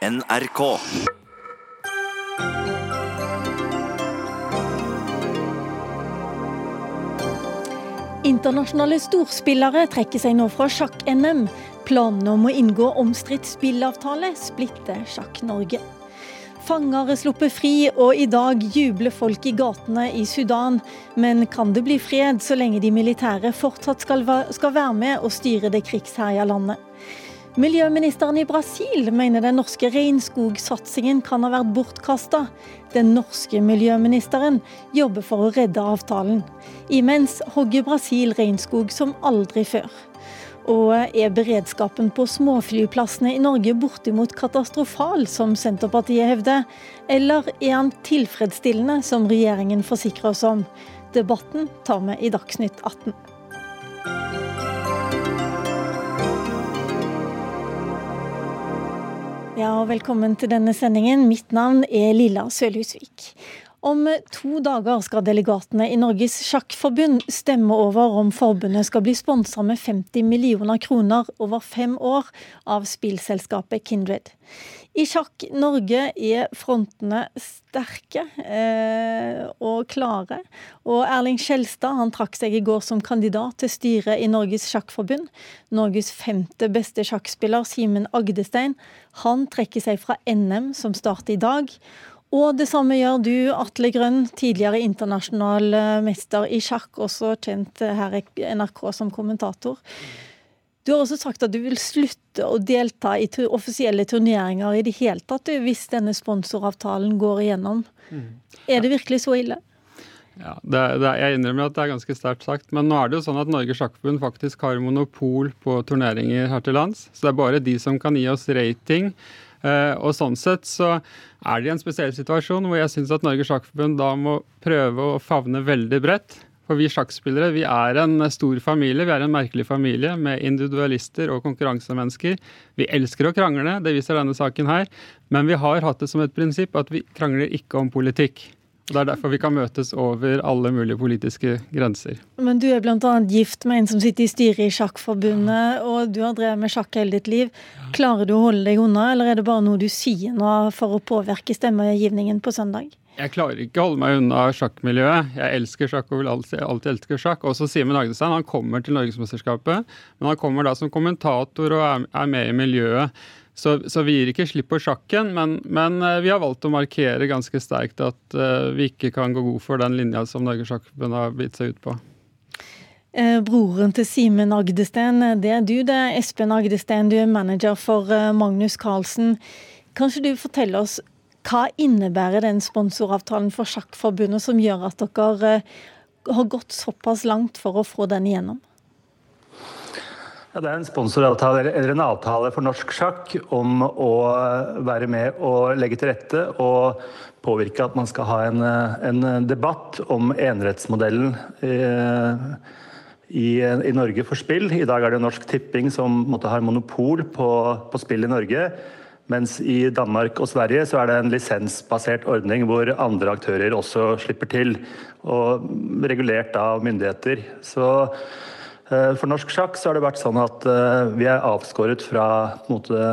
NRK. Internasjonale storspillere trekker seg nå fra sjakk-NM. Planene om å inngå omstridt spillavtale splitter Sjakk-Norge. Fanger er sluppet fri, og i dag jubler folk i gatene i Sudan. Men kan det bli fred så lenge de militære fortsatt skal, være med og styre det krigsherja landet? Miljøministeren i Brasil mener den norske regnskogsatsingen kan ha vært bortkasta. Den norske miljøministeren jobber for å redde avtalen. Imens hogger Brasil regnskog som aldri før. Og er beredskapen på småflyplassene i Norge bortimot katastrofal, som Senterpartiet hevder? Eller er han tilfredsstillende, som regjeringen forsikrer oss om? Debatten tar vi i Dagsnytt 18. Ja, og velkommen til denne sendingen. Mitt navn er Lilla Sølhusvik. Om to dager skal delegatene i Norges Sjakkforbund stemme over om forbundet skal bli sponsa med 50 millioner kroner over fem år av spillselskapet Kindred. I Sjakk Norge er frontene sterke eh, og klare. Og Erling Skjelstad han trakk seg i går som kandidat til styret i Norges Sjakkforbund. Norges femte beste sjakkspiller, Simen Agdestein, han trekker seg fra NM, som starter i dag. Og det samme gjør du, Atle Grønn, tidligere internasjonal eh, mester i sjakk, også kjent her i NRK som kommentator. Du har også sagt at du vil slutte å delta i offisielle turneringer i det hele tatt hvis denne sponsoravtalen går igjennom. Mm. Er det virkelig så ille? Ja, det, det, Jeg innrømmer at det er ganske sterkt sagt. Men nå er det jo sånn at Norges Sjakkforbund faktisk har monopol på turneringer her til lands. Så det er bare de som kan gi oss rating. Uh, og sånn sett så er det i en spesiell situasjon hvor jeg syns at Norges Sjakkforbund da må prøve å favne veldig bredt. For vi sjakkspillere vi er en stor familie, vi er en merkelig familie med individualister og konkurransemennesker. Vi elsker å krangle, det viser denne saken her. Men vi har hatt det som et prinsipp at vi krangler ikke om politikk. Og Det er derfor vi kan møtes over alle mulige politiske grenser. Men du er bl.a. gift med en som sitter i styret i Sjakkforbundet, og du har drevet med sjakk hele ditt liv. Klarer du å holde deg unna, eller er det bare noe du sier nå for å påvirke stemmegivningen på søndag? Jeg klarer ikke å holde meg unna sjakkmiljøet. Jeg elsker sjakk og vil alltid, alltid elske sjakk. Også Simen Agdestein han kommer til Norgesmesterskapet, men han kommer da som kommentator og er, er med i miljøet. Så, så, vi gir ikke slipp på sjakken, men, men, eh, vi har valgt å markere ganske sterkt at uh, vi ikke kan gå god for den linja som Norges Sjakkforbund har bitt seg ut på. Eh, broren til Simen Agdestein, det er du det. Espen Agdestein, du er manager for Magnus Carlsen. Kanskje du forteller oss hva innebærer den sponsoravtalen for Sjakkforbundet som gjør at dere eh, har gått såpass langt for å få den igjennom? Ja, det er en sponsoravtale eller en avtale for norsk sjakk om å være med og legge til rette og påvirke at man skal ha en, en debatt om enerettsmodellen i, i, Norge for spill. I dag er det Norsk Tipping som måtte, har monopol på, på spill i Norge. Mens i Danmark og Sverige så er det en lisensbasert ordning hvor andre aktører også slipper til, og regulert av myndigheter. Så eh, for norsk sjakk så har det vært sånn at eh, vi er avskåret fra måte,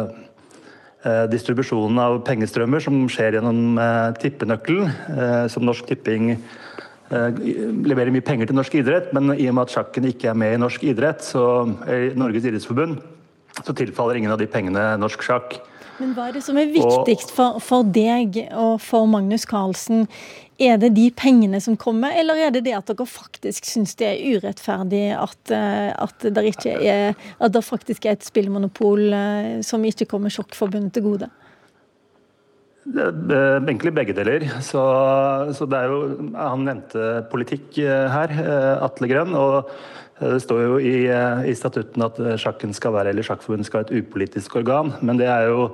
eh, distribusjonen av pengestrømmer som skjer gjennom tippenøkkelen, som Norsk Tipping leverer mye penger til norsk idrett, men i og med at sjakken ikke er med i norsk idrett, så i Norges idrettsforbund, så tilfaller ingen av de pengene norsk sjakk. Men hva er det som er viktigst for, for deg og for Magnus Carlsen? Er det de pengene som kommer, eller er det det at dere faktisk syns det er urettferdig at, eh, at, det, er, at det faktisk er et spillmonopol eh, som ikke kommer Sjokkforbundet til gode? Egentlig begge deler. Så, så, det er jo Han nevnte politikk eh, her, Atle Grønn. og det står jo i, i statutten at sjakken skal være, eller Sjakkforbundet skal være et upolitisk organ. Men det er jo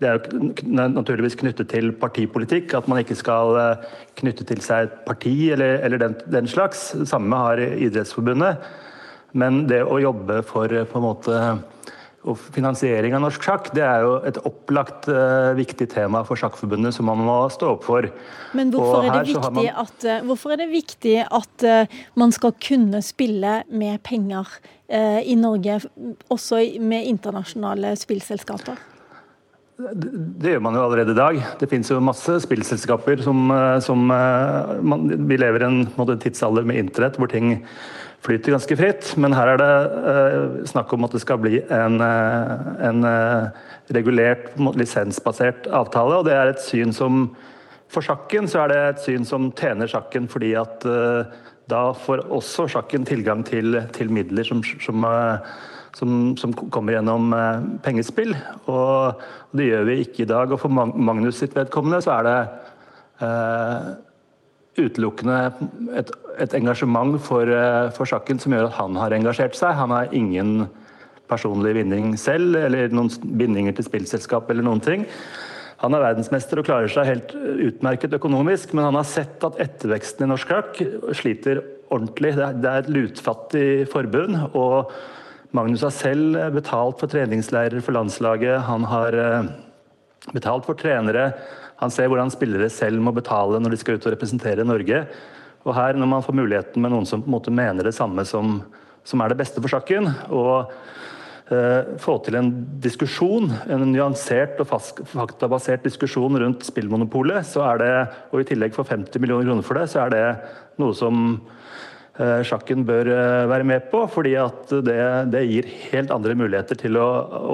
det er jo naturligvis knyttet til partipolitikk. At man ikke skal eh, knytte til seg et parti eller, eller den, den, slags. Samme har Idrettsforbundet. Men det å jobbe for på en måte og finansiering av norsk sjakk det er jo et opplagt uh, viktig tema for Sjakkforbundet som man må stå opp for. Men hvorfor, er det, man... at, uh, hvorfor er det viktig at uh, man skal kunne spille med penger i Norge, også med internasjonale spillselskaper? det gjør man jo allerede i dag. Det finnes jo masse spillselskaper som, eh, som eh, man, Vi lever i en, en tidsalder med internett hvor ting flyter ganske fritt. Men her er det uh, snakk om at det skal bli en, en uh, regulert, lisensbasert avtale. Og det er et syn som For sjakken så er det et syn som tjener sjakken fordi at da får også sjakken tilgang til, til midler som, som som, som kommer gjennom eh, pengespill. Og, det gjør vi ikke i dag. Og for Magnus sitt vedkommende så er det eh, utelukkende et, et engasjement for, eh, for, sjakken som gjør at han har engasjert seg. Han har ingen personlig vinning selv, eller noen bindinger til spillselskap eller noen ting. Han er verdensmester og klarer seg helt utmerket økonomisk, men han har sett at etterveksten i norsk sjakk sliter ordentlig. Det er et lutfattig forbund. og Magnus har selv betalt for treningsleirer for landslaget. Han har eh, betalt for trenere. Han ser hvordan spillere selv må betale når de skal ut og representere Norge. Og her, når man får muligheten med noen som på en måte mener det samme som, som er det beste for sjakken, og eh, få til en diskusjon, en nyansert og faktabasert diskusjon rundt spillmonopolet, så er det, og i tillegg få 50 millioner kroner for det, så er det noe som sjakken bør eh, være med på. fordi at det, det gir helt andre muligheter til å,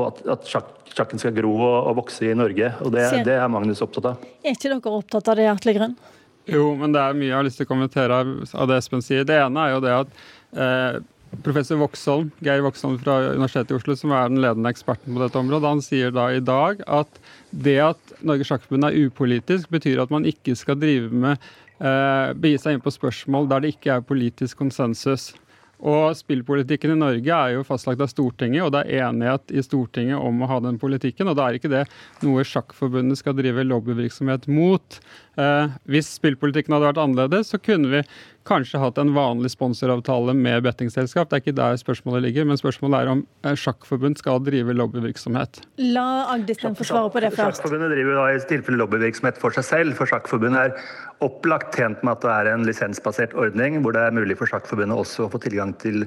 at, at sjakk, sjakken skal gro og, og, vokse i Norge. og det, det, er Magnus opptatt av. Er ikke dere opptatt av det, Atle Grønn? Jo, men det er mye jeg har lyst til å kommentere av det Espen sier. Det ene er jo det at eh, professor Voksholm, Geir Voksholm fra Universitetet i Oslo, som er den ledende eksperten på dette området, han sier da i dag at det at Norges Sjakkforbund er upolitisk, betyr at man ikke skal drive med eh, begi seg inn på spørsmål der det ikke er politisk konsensus. Og Spillpolitikken i Norge er jo fastlagt av Stortinget, og det er enighet i Stortinget om å ha den politikken. og Da er ikke det noe Sjakkforbundet skal drive lobbyvirksomhet mot. Eh, hvis spillpolitikken hadde vært annerledes, så kunne vi kanskje hatt en vanlig sponsoravtale med bettingselskap. Det er ikke der spørsmålet ligger, men spørsmålet er om eh, sjakkforbund skal drive lobbyvirksomhet. La Agdestein få svare på det først. Sjakkforbundet driver da i tilfelle lobbyvirksomhet for seg selv. For Sjakkforbundet er opplagt tjent med at det er en lisensbasert ordning, hvor det er mulig for Sjakkforbundet også å få tilgang til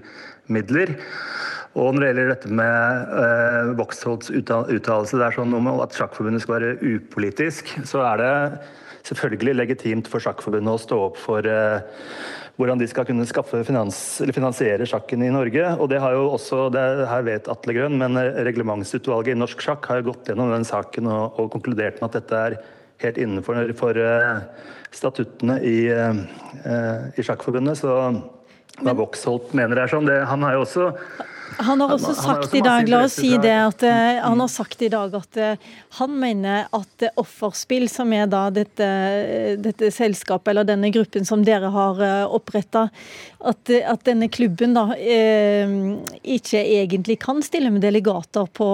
midler. Og når det gjelder dette med eh, Voxholds uttalelse det er sånn om at Sjakkforbundet skal være upolitisk, så er det selvfølgelig legitimt for Sjakkforbundet å stå opp for uh, hvordan de skal kunne skaffe finans, finansiere sjakken i Norge. Og det har jo også, det her vet Atle Grønn, men reglementsutvalget i norsk sjakk har jo gått gjennom den saken og, og konkludert med at dette er helt innenfor for, uh, statuttene i, uh, i Sjakkforbundet. Så hva Voxholt mener er sånn, det, han har jo også han har også sagt i dag la oss si det, at uh, han har sagt i dag at uh, han mener at uh, Offerspill, som er da dette, dette, selskapet eller denne gruppen som dere har oppretta, at, at, denne klubben da ikke egentlig kan stille med delegater på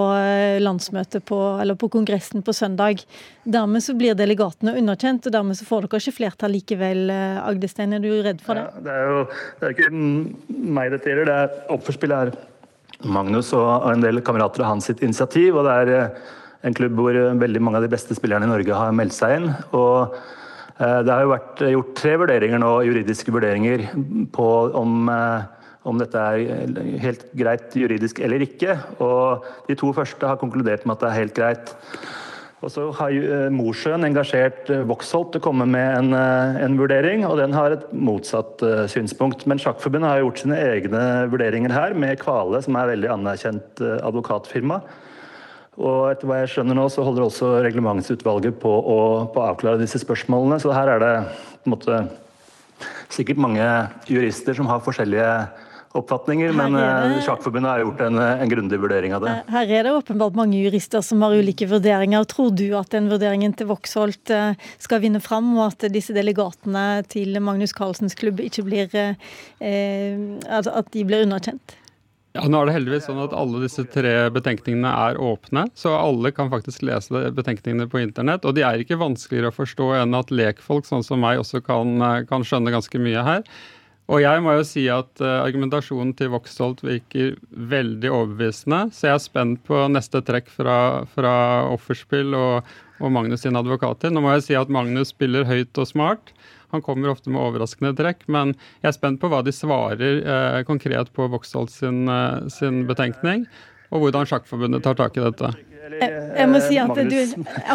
landsmøtet på, eller på kongressen på søndag. Dermed så blir delegatene underkjent, og dermed så får dere ikke flertall likevel, Agdestein. Er du redd for det? Ja, det er jo det er ikke meg dette gjelder, det er Offerspill er Magnus og en del kamerater av hans sitt initiativ. og Det er eh, en klubb hvor eh, veldig mange av de beste spillerne i Norge har meldt seg inn. og eh, Det har jo vært gjort tre vurderinger nå, juridiske vurderinger på om, om dette er helt greit juridisk eller ikke. og De to første har konkludert med at det er helt greit. Og så har eh, Mosjøen engasjert eh, Voxholt til å komme med en, eh, en, vurdering, og den har et motsatt synspunkt. Men Sjakkforbundet har gjort sine egne vurderinger her, med Kvale, som er veldig anerkjent advokatfirma. Og etter hva jeg skjønner nå, så holder også reglementsutvalget på å, på avklare disse spørsmålene. Så her er det måte sikkert mange jurister som har forskjellige oppfatninger, men det, eh, Sjakkforbundet har gjort en, en, grundig vurdering av det. Her er det åpenbart mange jurister som har ulike vurderinger. Tror du at den vurderingen til Voksholt eh, skal vinne fram, og at disse delegatene til Magnus Carlsens klubb ikke blir eh, at de blir underkjent? Ja, nå er det heldigvis sånn at Alle disse tre betenkningene er åpne, så alle kan faktisk lese betenkningene på internett. Og de er ikke vanskeligere å forstå enn at lekfolk sånn som meg også kan, kan skjønne ganske mye her. Og jeg må jo si at uh, argumentasjonen til Voxholt virker veldig overbevisende. Så jeg er spent på neste trekk fra, fra offerspill og, og, Magnus sine advokater. Nå må jeg si at Magnus spiller høyt og smart. Han kommer ofte med overraskende trekk, men jeg er spent på hva de svarer eh, konkret på Voxholt sin, uh, sin betenkning, og hvordan Sjakkforbundet tar tak i dette. Jeg må si at du,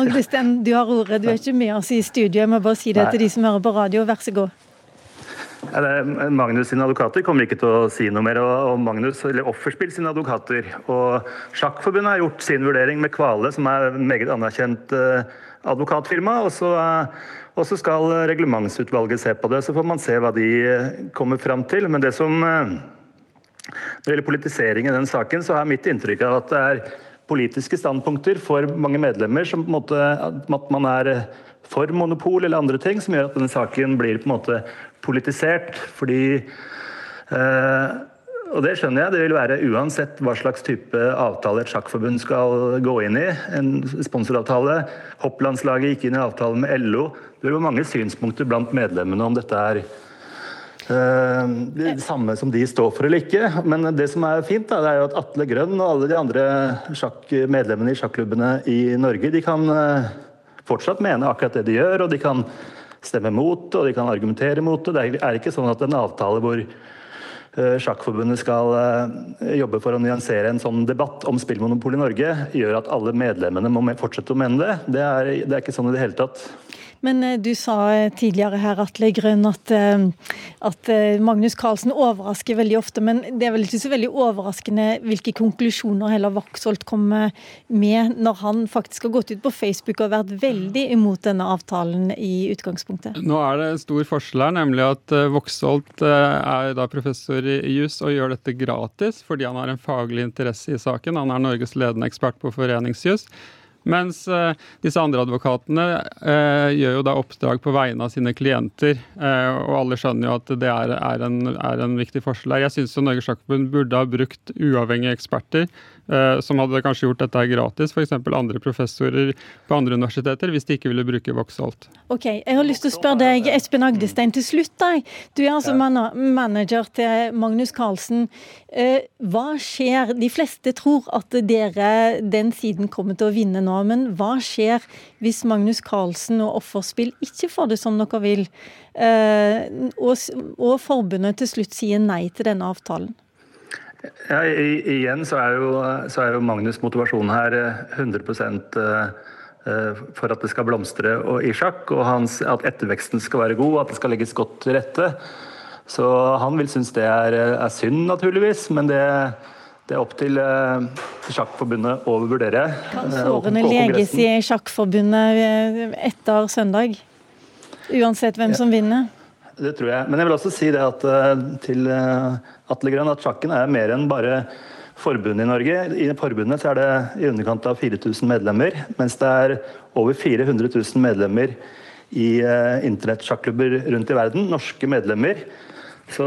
Augustin, du har ordet. Du er ikke med oss i studio. Jeg må bare si det til de som hører på radio. Vær så god. Magnus sine advokater kommer ikke til å si noe mer. og Magnus, eller Offerspill sine advokater. Og Sjakkforbundet har gjort sin vurdering med Kvale, som er meget anerkjent eh, advokatfirma. Og så, eh, og så skal reglementsutvalget se på det. Så får man se hva de eh, kommer fram til. Men det som når det gjelder politisering i den saken, så er mitt inntrykk av at det er politiske standpunkter for mange medlemmer som på en måte, at man er for monopol eller andre ting, som gjør at denne saken blir på en måte politisert. Fordi eh, og det skjønner jeg. Det vil være uansett hva slags type avtale et sjakkforbund skal gå inn i. En sponsoravtale. Hopplandslaget gikk inn i avtale med LO. Det være mange synspunkter blant medlemmene om dette er uh, det samme som de står for eller ikke. Men det som er fint, da, det er jo at Atle Grønn og alle de andre medlemmene i sjakklubbene i Norge de kan uh, fortsatt mene akkurat det de gjør, og de kan stemme mot det, og de kan argumentere mot det. Det er ikke sånn at en avtale hvor eh, Sjakkforbundet skal eh, jobbe for å nyansere en sånn debatt om spillmonopol i Norge, gjør at alle medlemmene må fortsette å mene det. Det er, det er ikke sånn i det hele tatt. Men eh, du sa eh, tidligere her, Atle Grønn, at, eh, at, Magnus Carlsen overrasker veldig ofte. Men det er vel ikke så veldig overraskende hvilke konklusjoner heller Vaksholt kommer med, når han faktisk har gått ut på Facebook og vært veldig imot denne avtalen i utgangspunktet? Nå er det stor forskjell her, nemlig at Voksholt er da professor i juss og gjør dette gratis fordi han har en faglig interesse i saken. Han er Norges ledende ekspert på foreningsjuss. Mens uh, disse andre advokatene uh, gjør jo da oppdrag på vegne av sine klienter. Uh, og alle skjønner jo at det er, er, en, er en, viktig forskjell her. Jeg syns Norges Sjakkforbund burde ha brukt uavhengige eksperter Eh, som hadde kanskje gjort dette gratis, f.eks. andre professorer på andre universiteter, hvis de ikke ville bruke Voxholt. Ok, Jeg har lyst til å spørre deg, Espen Agdestein, til slutt. deg. Du er altså ja. manager til Magnus Carlsen. Eh, hva skjer? De fleste tror at dere, den siden kommer til å vinne nå, men hva skjer hvis Magnus Carlsen og Offerspill ikke får det som dere vil, eh, og, og forbundet til slutt sier nei til denne avtalen? Ja, igjen så er, jo, så er jo Magnus' motivasjon her 100 eh, eh, for at det skal blomstre i sjakk, og hans, at etterveksten skal være god, at det skal legges godt til rette. Så han vil synes det er, er synd, naturligvis, men det, det er opp til Sjakkforbundet å vurdere. Kan sårene leges i Sjakkforbundet etter søndag? Uansett hvem ja. som vinner? Det tror jeg. Men jeg vil også si det at, til Atle Grønn, at sjakken er mer enn bare forbundet i Norge. I forbundet er det i underkant av 4000 medlemmer, mens det er over 400 000 medlemmer i uh, internettsjakklubber rundt i verden. Norske medlemmer. Så,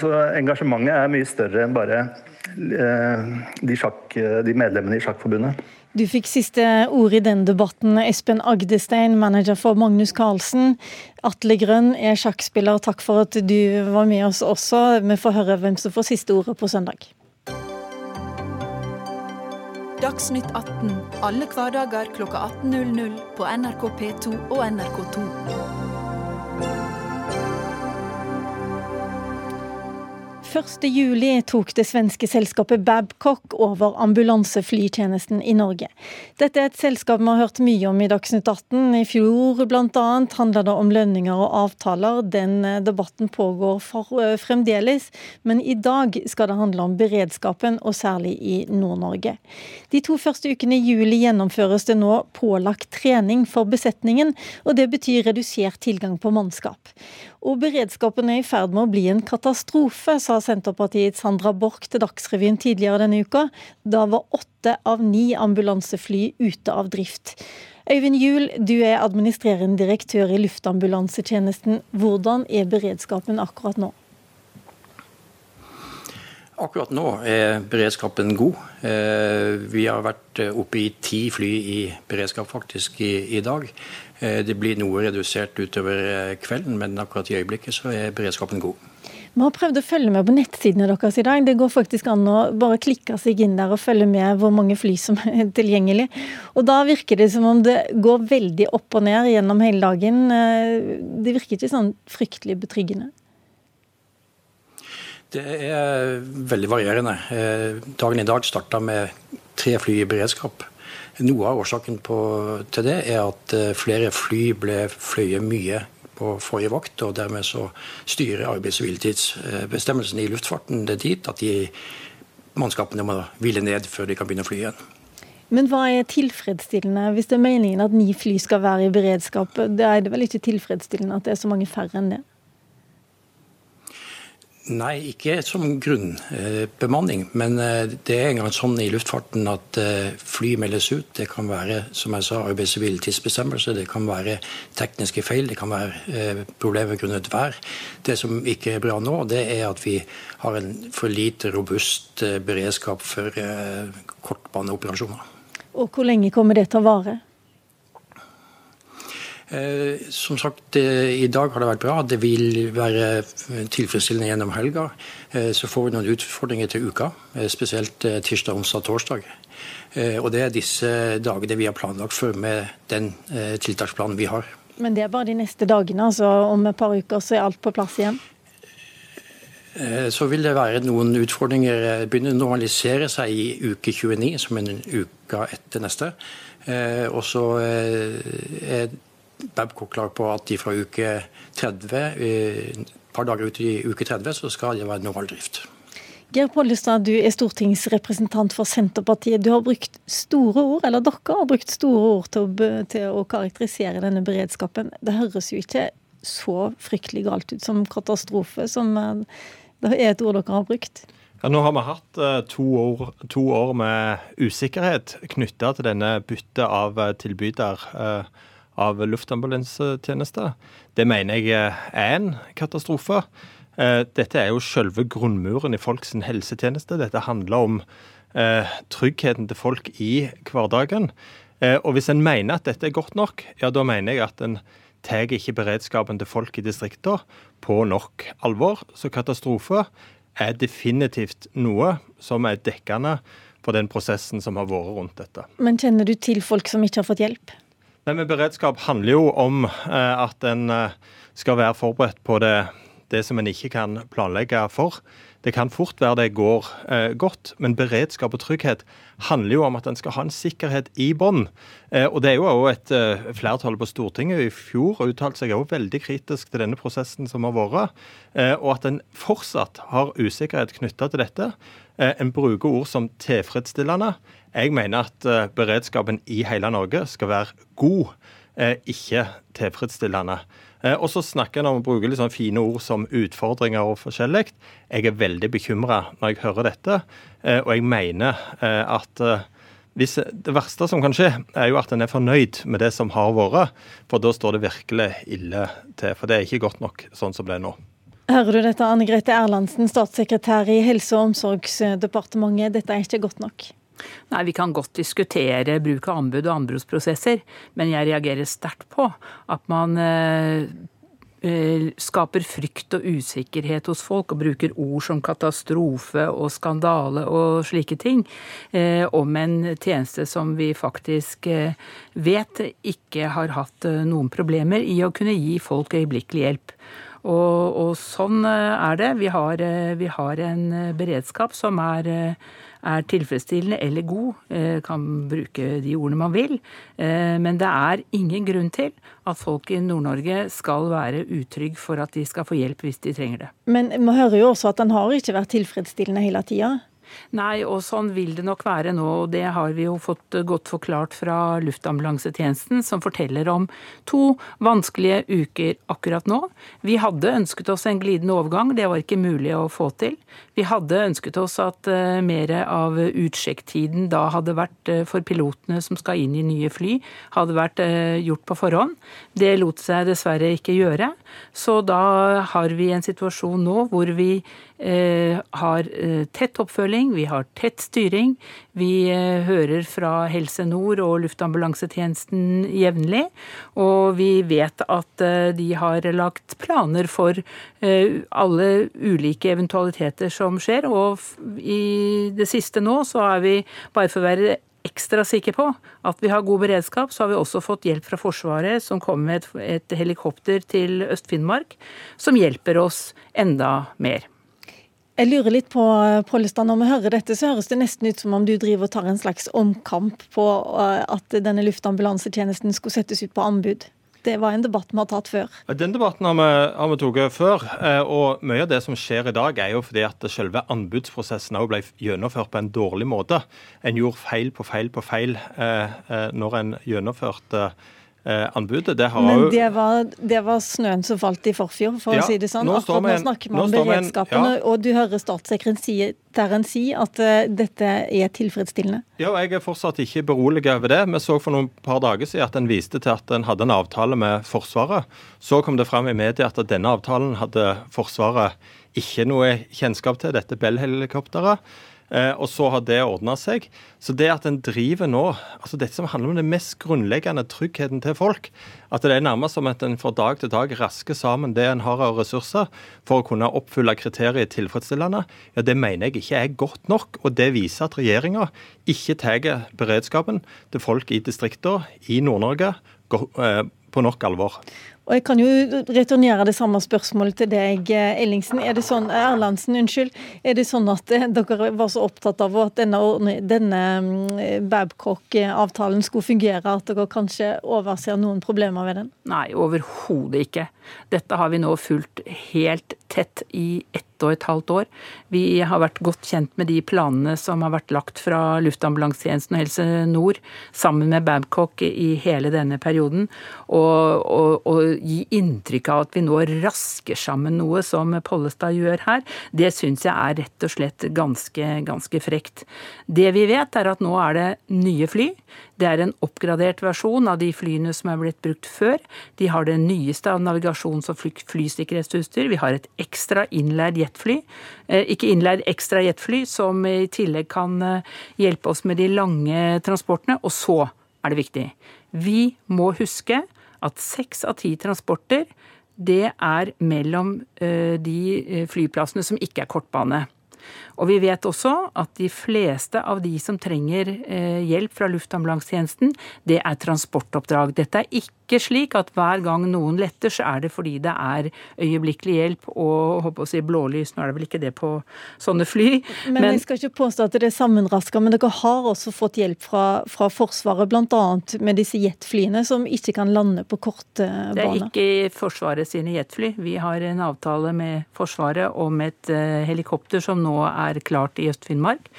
så, engasjementet er mye større enn bare uh, de, sjakk, de medlemmene i Sjakkforbundet. Du fikk siste ord i den debatten, Espen Agdestein, manager for Magnus Carlsen. Atle Grønn er sjakkspiller, takk for at du var med oss også. Vi får høre hvem som får siste ordet på søndag. Dagsnytt 18 alle hverdager kl 18.00 på NRK P2 og NRK2. 1.7 tok det svenske selskapet Babcock over ambulanseflytjenesten i Norge. Dette er et selskap vi har hørt mye om i Dagsnytt 18. I fjor bl.a. handla det om lønninger og avtaler. Den eh, debatten pågår for, uh, fremdeles, men i dag skal det handle om beredskapen, og særlig i Nord-Norge. De to første ukene i juli gjennomføres det nå pålagt trening for besetningen, og det betyr redusert tilgang på mannskap. Og beredskapen er i ferd med å bli en katastrofe, sa Senterpartiets Sandra Borch til Dagsrevyen tidligere denne uka. Da var åtte av ni ambulansefly ute av drift. Øyvind Juel, du er administrerende direktør i Luftambulansetjenesten. Hvordan er beredskapen akkurat nå? Akkurat nå er beredskapen god. Eh, vi har vært oppe i ti fly i beredskap faktisk i, i dag. Eh, det blir noe redusert utover eh, kvelden, men akkurat i øyeblikket så er beredskapen god. Vi har prøvd å følge med på nettsidene deres i dag. Det går faktisk an å bare klikke seg inn der og følge med hvor mange fly som er tilgjengelig. Og da virker det som om det går veldig opp og ned gjennom hele dagen. Eh, det virker ikke sånn fryktelig betryggende. Det er veldig varierende. Dagen i dag starta med tre fly i beredskap. Noe av årsaken på, til det er at flere fly ble fløyet mye på forrige vakt, og dermed så styrer arbeids- og hviletidsbestemmelsene i luftfarten det dit at de mannskapene må hvile ned før de kan begynne å fly igjen. Men hva er tilfredsstillende hvis det er meningen at ni fly skal være i beredskap? Da er det vel ikke tilfredsstillende at det er så mange færre enn det? Nei, ikke som grunnbemanning. Men eh, det er engang sånn i luftfarten at eh, fly meldes ut. Det kan være som jeg sa, arbeids- og hviletidsbestemmelse, det kan være tekniske feil, det kan være eh, problemer grunnet vær. Det som ikke er bra nå, det er at vi har en for lite robust beredskap for kortbaneoperasjoner. Og hvor lenge kommer det til å vare? Eh, som sagt, i dag har det vært bra. Det vil være tilfredsstillende gjennom helga. Eh, så får vi noen utfordringer til uka, eh, spesielt tirsdag, onsdag, torsdag. Og det er disse dagene vi har planlagt for med den tiltaksplanen vi har. Men det er bare de neste dagene, altså om et par uker så er alt på plass igjen? Så vil det være noen utfordringer. Begynne å normalisere seg i uke 29, som er en uke etter neste. Og så er Babcock klar på at de fra uke 30, et par dager ut i uke 30, så skal det være normal drift. Geir Pollestad, du er stortingsrepresentant for Senterpartiet. Du har brukt store ord, eller dere har brukt store ord til å, til å karakterisere denne beredskapen. Det høres jo ikke så fryktelig galt ut som katastrofe, som eh, det er et ord dere har brukt. Ja, nå har vi hatt uh, to, år, to, år, med usikkerhet knytta til denne byttet av tilbyder. Av luftambulansetjenester. Det mener jeg eh, er en katastrofe. Eh, dette er jo selve grunnmuren i folks helsetjeneste. Dette handler om eh, tryggheten til folk i hverdagen. Og hvis en mener at dette er godt nok, ja da mener jeg at en tar ikke beredskapen til folk i distriktene på nok alvor. Så katastrofe er definitivt noe som er dekkende for den prosessen som har vært rundt dette. Men kjenner du til folk som ikke har fått hjelp? Nei, men Beredskap handler jo om eh, at en eh, skal være forberedt på det, det som en ikke kan planlegge for. Det kan fort være det går eh, godt, men beredskap og trygghet handler jo om at en skal ha en sikkerhet i bånn. Eh, og det er jo òg et eh, flertall på Stortinget i fjor uttalte seg også veldig kritisk til denne prosessen som har vært, eh, og at en fortsatt har usikkerhet knytta til dette. en bruker ord som tilfredsstillende. Jeg mener at uh, beredskapen i hele Norge skal være god, ikke tilfredsstillende. Uh, og så snakker en om å bruke litt sånn fine ord som utfordringer og forskjellig. Jeg er veldig bekymra når jeg hører dette, og jeg mener at hvis, det verste som kan skje, er jo at en er fornøyd med det som har vært. For da står det virkelig ille til. For det er ikke godt nok sånn som det er nå. Hører du dette, Anne Grete Erlandsen, statssekretær i Helse- og omsorgsdepartementet. Dette er ikke godt nok? Nei, Vi kan godt diskutere bruk av anbud og anbudsprosesser, men jeg reagerer sterkt på at man eh, eh, skaper frykt og usikkerhet hos folk og bruker ord som katastrofe og skandale og slike ting eh, om en tjeneste som vi faktisk vet ikke har hatt noen problemer i å kunne gi folk øyeblikkelig hjelp. Og, og sånn er det. Vi har, vi har en beredskap som er er tilfredsstillende eller god. Eh, kan bruke de ordene man vil. Eh, men det er ingen grunn til at folk i Nord-Norge skal være utrygge for at de skal få hjelp hvis de trenger det. Men vi hører jo også at den har ikke vært tilfredsstillende hele tida? Nei, og sånn vil det nok være nå. og Det har vi jo fått godt forklart fra Luftambulansetjenesten, som forteller om to vanskelige uker akkurat nå. Vi hadde ønsket oss en glidende overgang, det var ikke mulig å få til. Vi hadde ønsket oss at uh, mer av utsjekktiden da hadde vært uh, for pilotene som skal inn i nye fly, hadde vært gjort på forhånd. Det lot seg dessverre ikke gjøre. Så da har vi en situasjon nå hvor vi har tett oppfølging, vi har tett styring. Vi hører fra Helse Nord og Luftambulansetjenesten jevnlig. Og vi vet at de har lagt planer for alle ulike eventualiteter som skjer. Og i det siste nå så er vi, bare for å være ekstra sikre på at vi har god beredskap, så har vi også fått hjelp fra Forsvaret, som kommer med et, et helikopter til Øst-Finnmark, som hjelper oss enda mer. Jeg lurer litt på, Pollestad, Når vi hører dette, så høres det nesten ut som om du driver og tar en slags omkamp på at denne luftambulansetjenesten skulle settes ut på anbud. Det var en debatt vi har tatt før. Den debatten har vi, har vi tatt før. Eh, og Mye av det som skjer i dag, er jo fordi at selve anbudsprosessen også ble gjennomført på en dårlig måte. En gjorde feil på feil på feil eh, eh når en gjennomførte eh, anbudet. Det Men det var, det var, snøen som falt i forfjor, for ja, å si det sånn. Nå Akkurat nå snakker vi om beredskapen, en, ja. og du hører statssekretæren si at uh, dette er tilfredsstillende. Ja, jeg er fortsatt ikke beroliget over det. Vi så for noen par dager siden at en viste til at en hadde en avtale med Forsvaret. Så kom det fram i media at denne avtalen hadde Forsvaret ikke noe kjennskap til, dette Bell-helikopteret. Eh, og så har det ordna seg. Så det at en driver nå altså Dette som handler om det mest grunnleggende tryggheten til folk. At det er nærmest som at en fra dag til dag rasker sammen det en har av ressurser for å kunne oppfylle kriteriet tilfredsstillende, ja, det mener jeg ikke er godt nok. Og det viser at regjeringa ikke tar beredskapen til folk i distriktene i Nord-Norge eh, på nok alvor. Og Jeg kan jo returnere det samme spørsmålet til deg, Ellingsen. Er det sånn, Erlandsen, unnskyld. Er det sånn at eh, dere var så opptatt av at denne, denne mm, Babcock-avtalen skulle fungere, at dere kanskje overser noen problemer ved den? Nei, overhodet ikke. Dette har vi nå fulgt helt tett i ett og et halvt år. Vi har vært godt kjent med de planene som har vært lagt fra Luftambulansetjenesten og Helse Nord sammen med Babcock i hele denne perioden. Og, og, og gi inntrykk av at vi nå rasker sammen noe som Pollestad gjør her, det syns jeg er rett og slett ganske, ganske frekt. Det vi vet er at nå er det nye fly. Det er en oppgradert versjon av de flyene som er blitt brukt før. De har det nyeste av navigasjons- og flysikkerhetsutstyr. Vi har et ekstra innleid jetfly. Eh, ikke innleid ekstra jetfly, som i tillegg kan eh, hjelpe oss med de lange transportene. Og så er det viktig. Vi må huske at seks av ti transporter det er mellom eh, de flyplassene som ikke er kortbane. Og vi vet også at de fleste av de som trenger eh, hjelp fra luftambulansetjenesten, det er transportoppdrag. Dette er ikke slik at hver gang noen letter, så er det fordi det er øyeblikkelig hjelp og håper å si blålys. Nå er det vel ikke det på sånne fly. Men, men jeg skal ikke påstå at det er sammenraska, men dere har også fått hjelp fra, fra Forsvaret, bl.a. med disse jetflyene som ikke kan lande på korte baner? Det er ikke Forsvaret sine jetfly. Vi har en avtale med Forsvaret om et uh, helikopter som nå er er klart i Øst-Finnmark.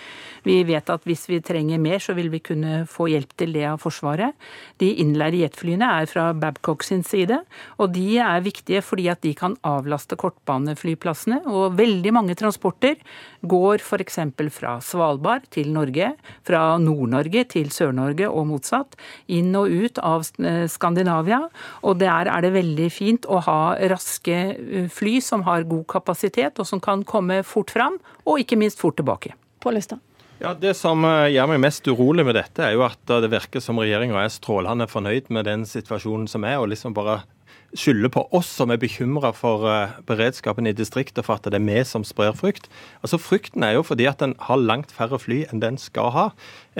Vi vet at hvis vi trenger mer, så vil vi kunne få hjelp til det av Forsvaret. De innleide jetflyene er fra Babcock sin side, og de er viktige fordi at de kan avlaste kortbaneflyplassene. Og veldig mange transporter går f.eks. fra Svalbard til Norge, fra Nord-Norge til Sør-Norge og motsatt, inn og ut av Skandinavia. Og der er det veldig fint å ha raske eh, fly som har god kapasitet, og som kan komme fort fram, og ikke minst fort tilbake. På lista. Ja, Det som eh, gjør meg mest urolig med dette, er jo at eh, det virker som regjeringa er strålende fornøyd med den situasjonen som er, og liksom bare skylder på oss som er bekymra for eh, beredskapen i distriktet, for at det er vi som sprer frykt. Altså Frykten er jo fordi at en har langt færre fly enn den skal ha.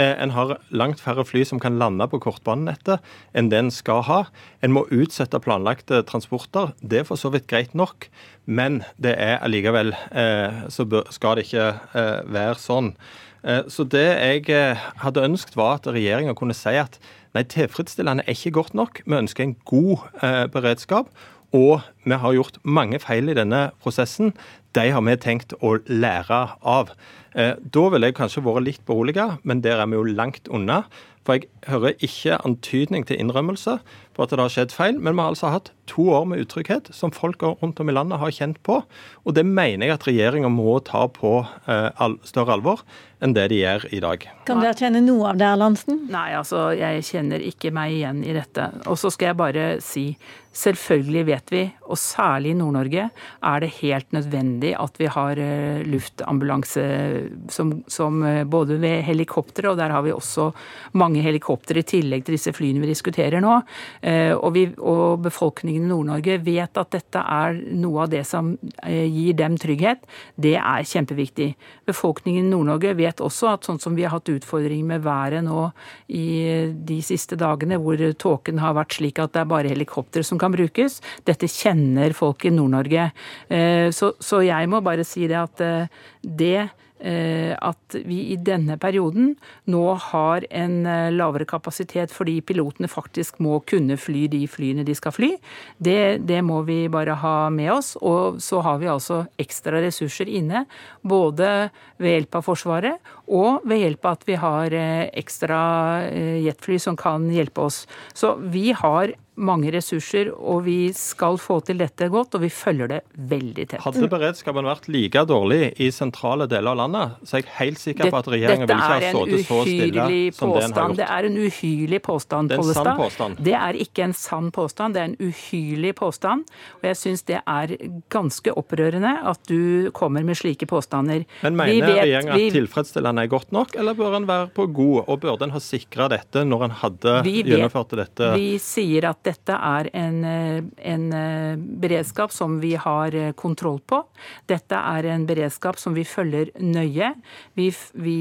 En har langt færre fly som kan lande på kortbanenettet enn den skal ha. En må utsette planlagte transporter. Det er for så vidt greit nok, men det er allikevel så skal det ikke være sånn. Eh, så det jeg eh, hadde ønsket, var at regjeringa kunne si at nei, tilfredsstillende er ikke godt nok. Vi ønsker en god eh, beredskap. Og vi har gjort mange feil i denne prosessen. De har vi tenkt å lære av. Da ville jeg kanskje vært litt beroliget, men der er vi jo langt unna. For jeg hører ikke antydning til innrømmelse på at det har skjedd feil. Men vi har altså hatt to år med utrygghet som folk rundt om i landet har kjent på. Og det mener jeg at regjeringa må ta på større alvor enn det de gjør i dag. Kan dere kjenne noe av det, Erlandsen? Nei, altså jeg kjenner ikke meg igjen i dette. Og så skal jeg bare si Selvfølgelig vet vi, og særlig i Nord-Norge, er det helt nødvendig at vi har eh, luftambulanse som, som eh, både ved helikoptre, og der har vi også mange mange helikoptre i tillegg til disse flyene vi diskuterer nå. Eh, og, vi, og befolkningen i Nord-Norge vet at dette er noe av det som eh, gir dem trygghet. Det er kjempeviktig. Befolkningen i Nord-Norge vet også at sånn som vi har hatt utfordringer med været nå i de siste dagene, hvor tåken har vært slik at det er bare helikoptre som kan brukes, dette kjenner folk i Nord-Norge. Så, så jeg må bare si det at det Eh, at vi i denne perioden nå har en eh, lavere kapasitet fordi pilotene faktisk må kunne fly de flyene de skal fly. Det, det, må vi bare ha med oss. Og så har vi altså ekstra ressurser inne, både ved hjelp av Forsvaret og ved hjelp av at vi har eh, ekstra jetfly som kan hjelpe oss. Så vi har mange ressurser, og vi skal få til dette godt, og vi følger det veldig tett. Hadde beredskapen vært like dårlig i sentrale deler av landet, så er jeg helt sikker på at regjeringen ville ikke ha sittet så stille som det en har gjort. Det er en uhyrlig påstand, Pollestad. Det er påstand. Det er ikke en sann påstand, det er en uhyrlig påstand. Og jeg syns det er ganske opprørende at du kommer med slike påstander. Men mener regjeringen at tilfredsstillende er godt nok, eller bør en være på god, og burde en ha sikra dette når en hadde gjennomført dette? Vi sier at dette er en, eh, en, eh, beredskap som vi har eh, kontroll på. Dette er en beredskap som vi følger nøye. Vi, vi,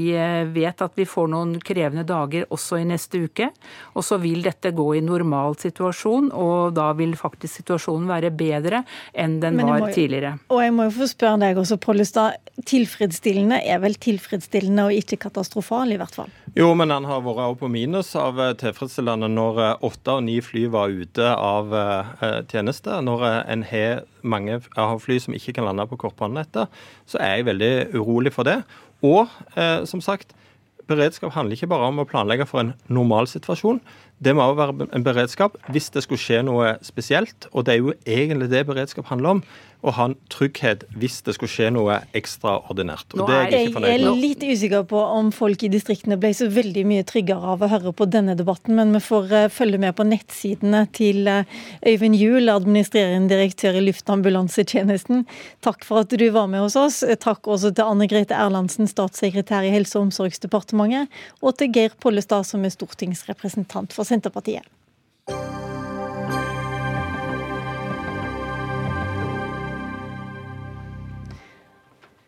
vet at vi får noen krevende dager også i neste uke. Og så vil dette gå i normal situasjon, og da vil faktisk situasjonen være bedre enn den var jo, tidligere. Og jeg må jo få spørre deg også, Pollestad. Tilfredsstillende er vel tilfredsstillende og ikke katastrofal, i hvert fall? Jo, men den har vært på minus av tilfredsstillende når åtte og ni fly var ute av uh, tjeneste. Når uh, en har mange fly som ikke kan lande på kortbanenettet, så er jeg veldig urolig for det. Og som sagt, beredskap handler ikke bare om å planlegge for en normal situasjon. Det må òg være en beredskap hvis det skulle skje noe spesielt. Og det er jo egentlig det beredskap handler om å ha en trygghet hvis det skulle skje noe ekstraordinært. Og det er jeg ikke fornøyd med. Jeg er litt usikker på om folk i distriktene ble så veldig mye tryggere av å høre på denne debatten, men vi får uh, følge med på nettsidene til uh, Øyvind Juel, administrerende direktør i Luftambulansetjenesten. Takk for at du var med hos oss. Takk også til Anne Grete Erlandsen, statssekretær i Helse- og omsorgsdepartementet, og til Geir Pollestad, som er stortingsrepresentant for Senterpartiet.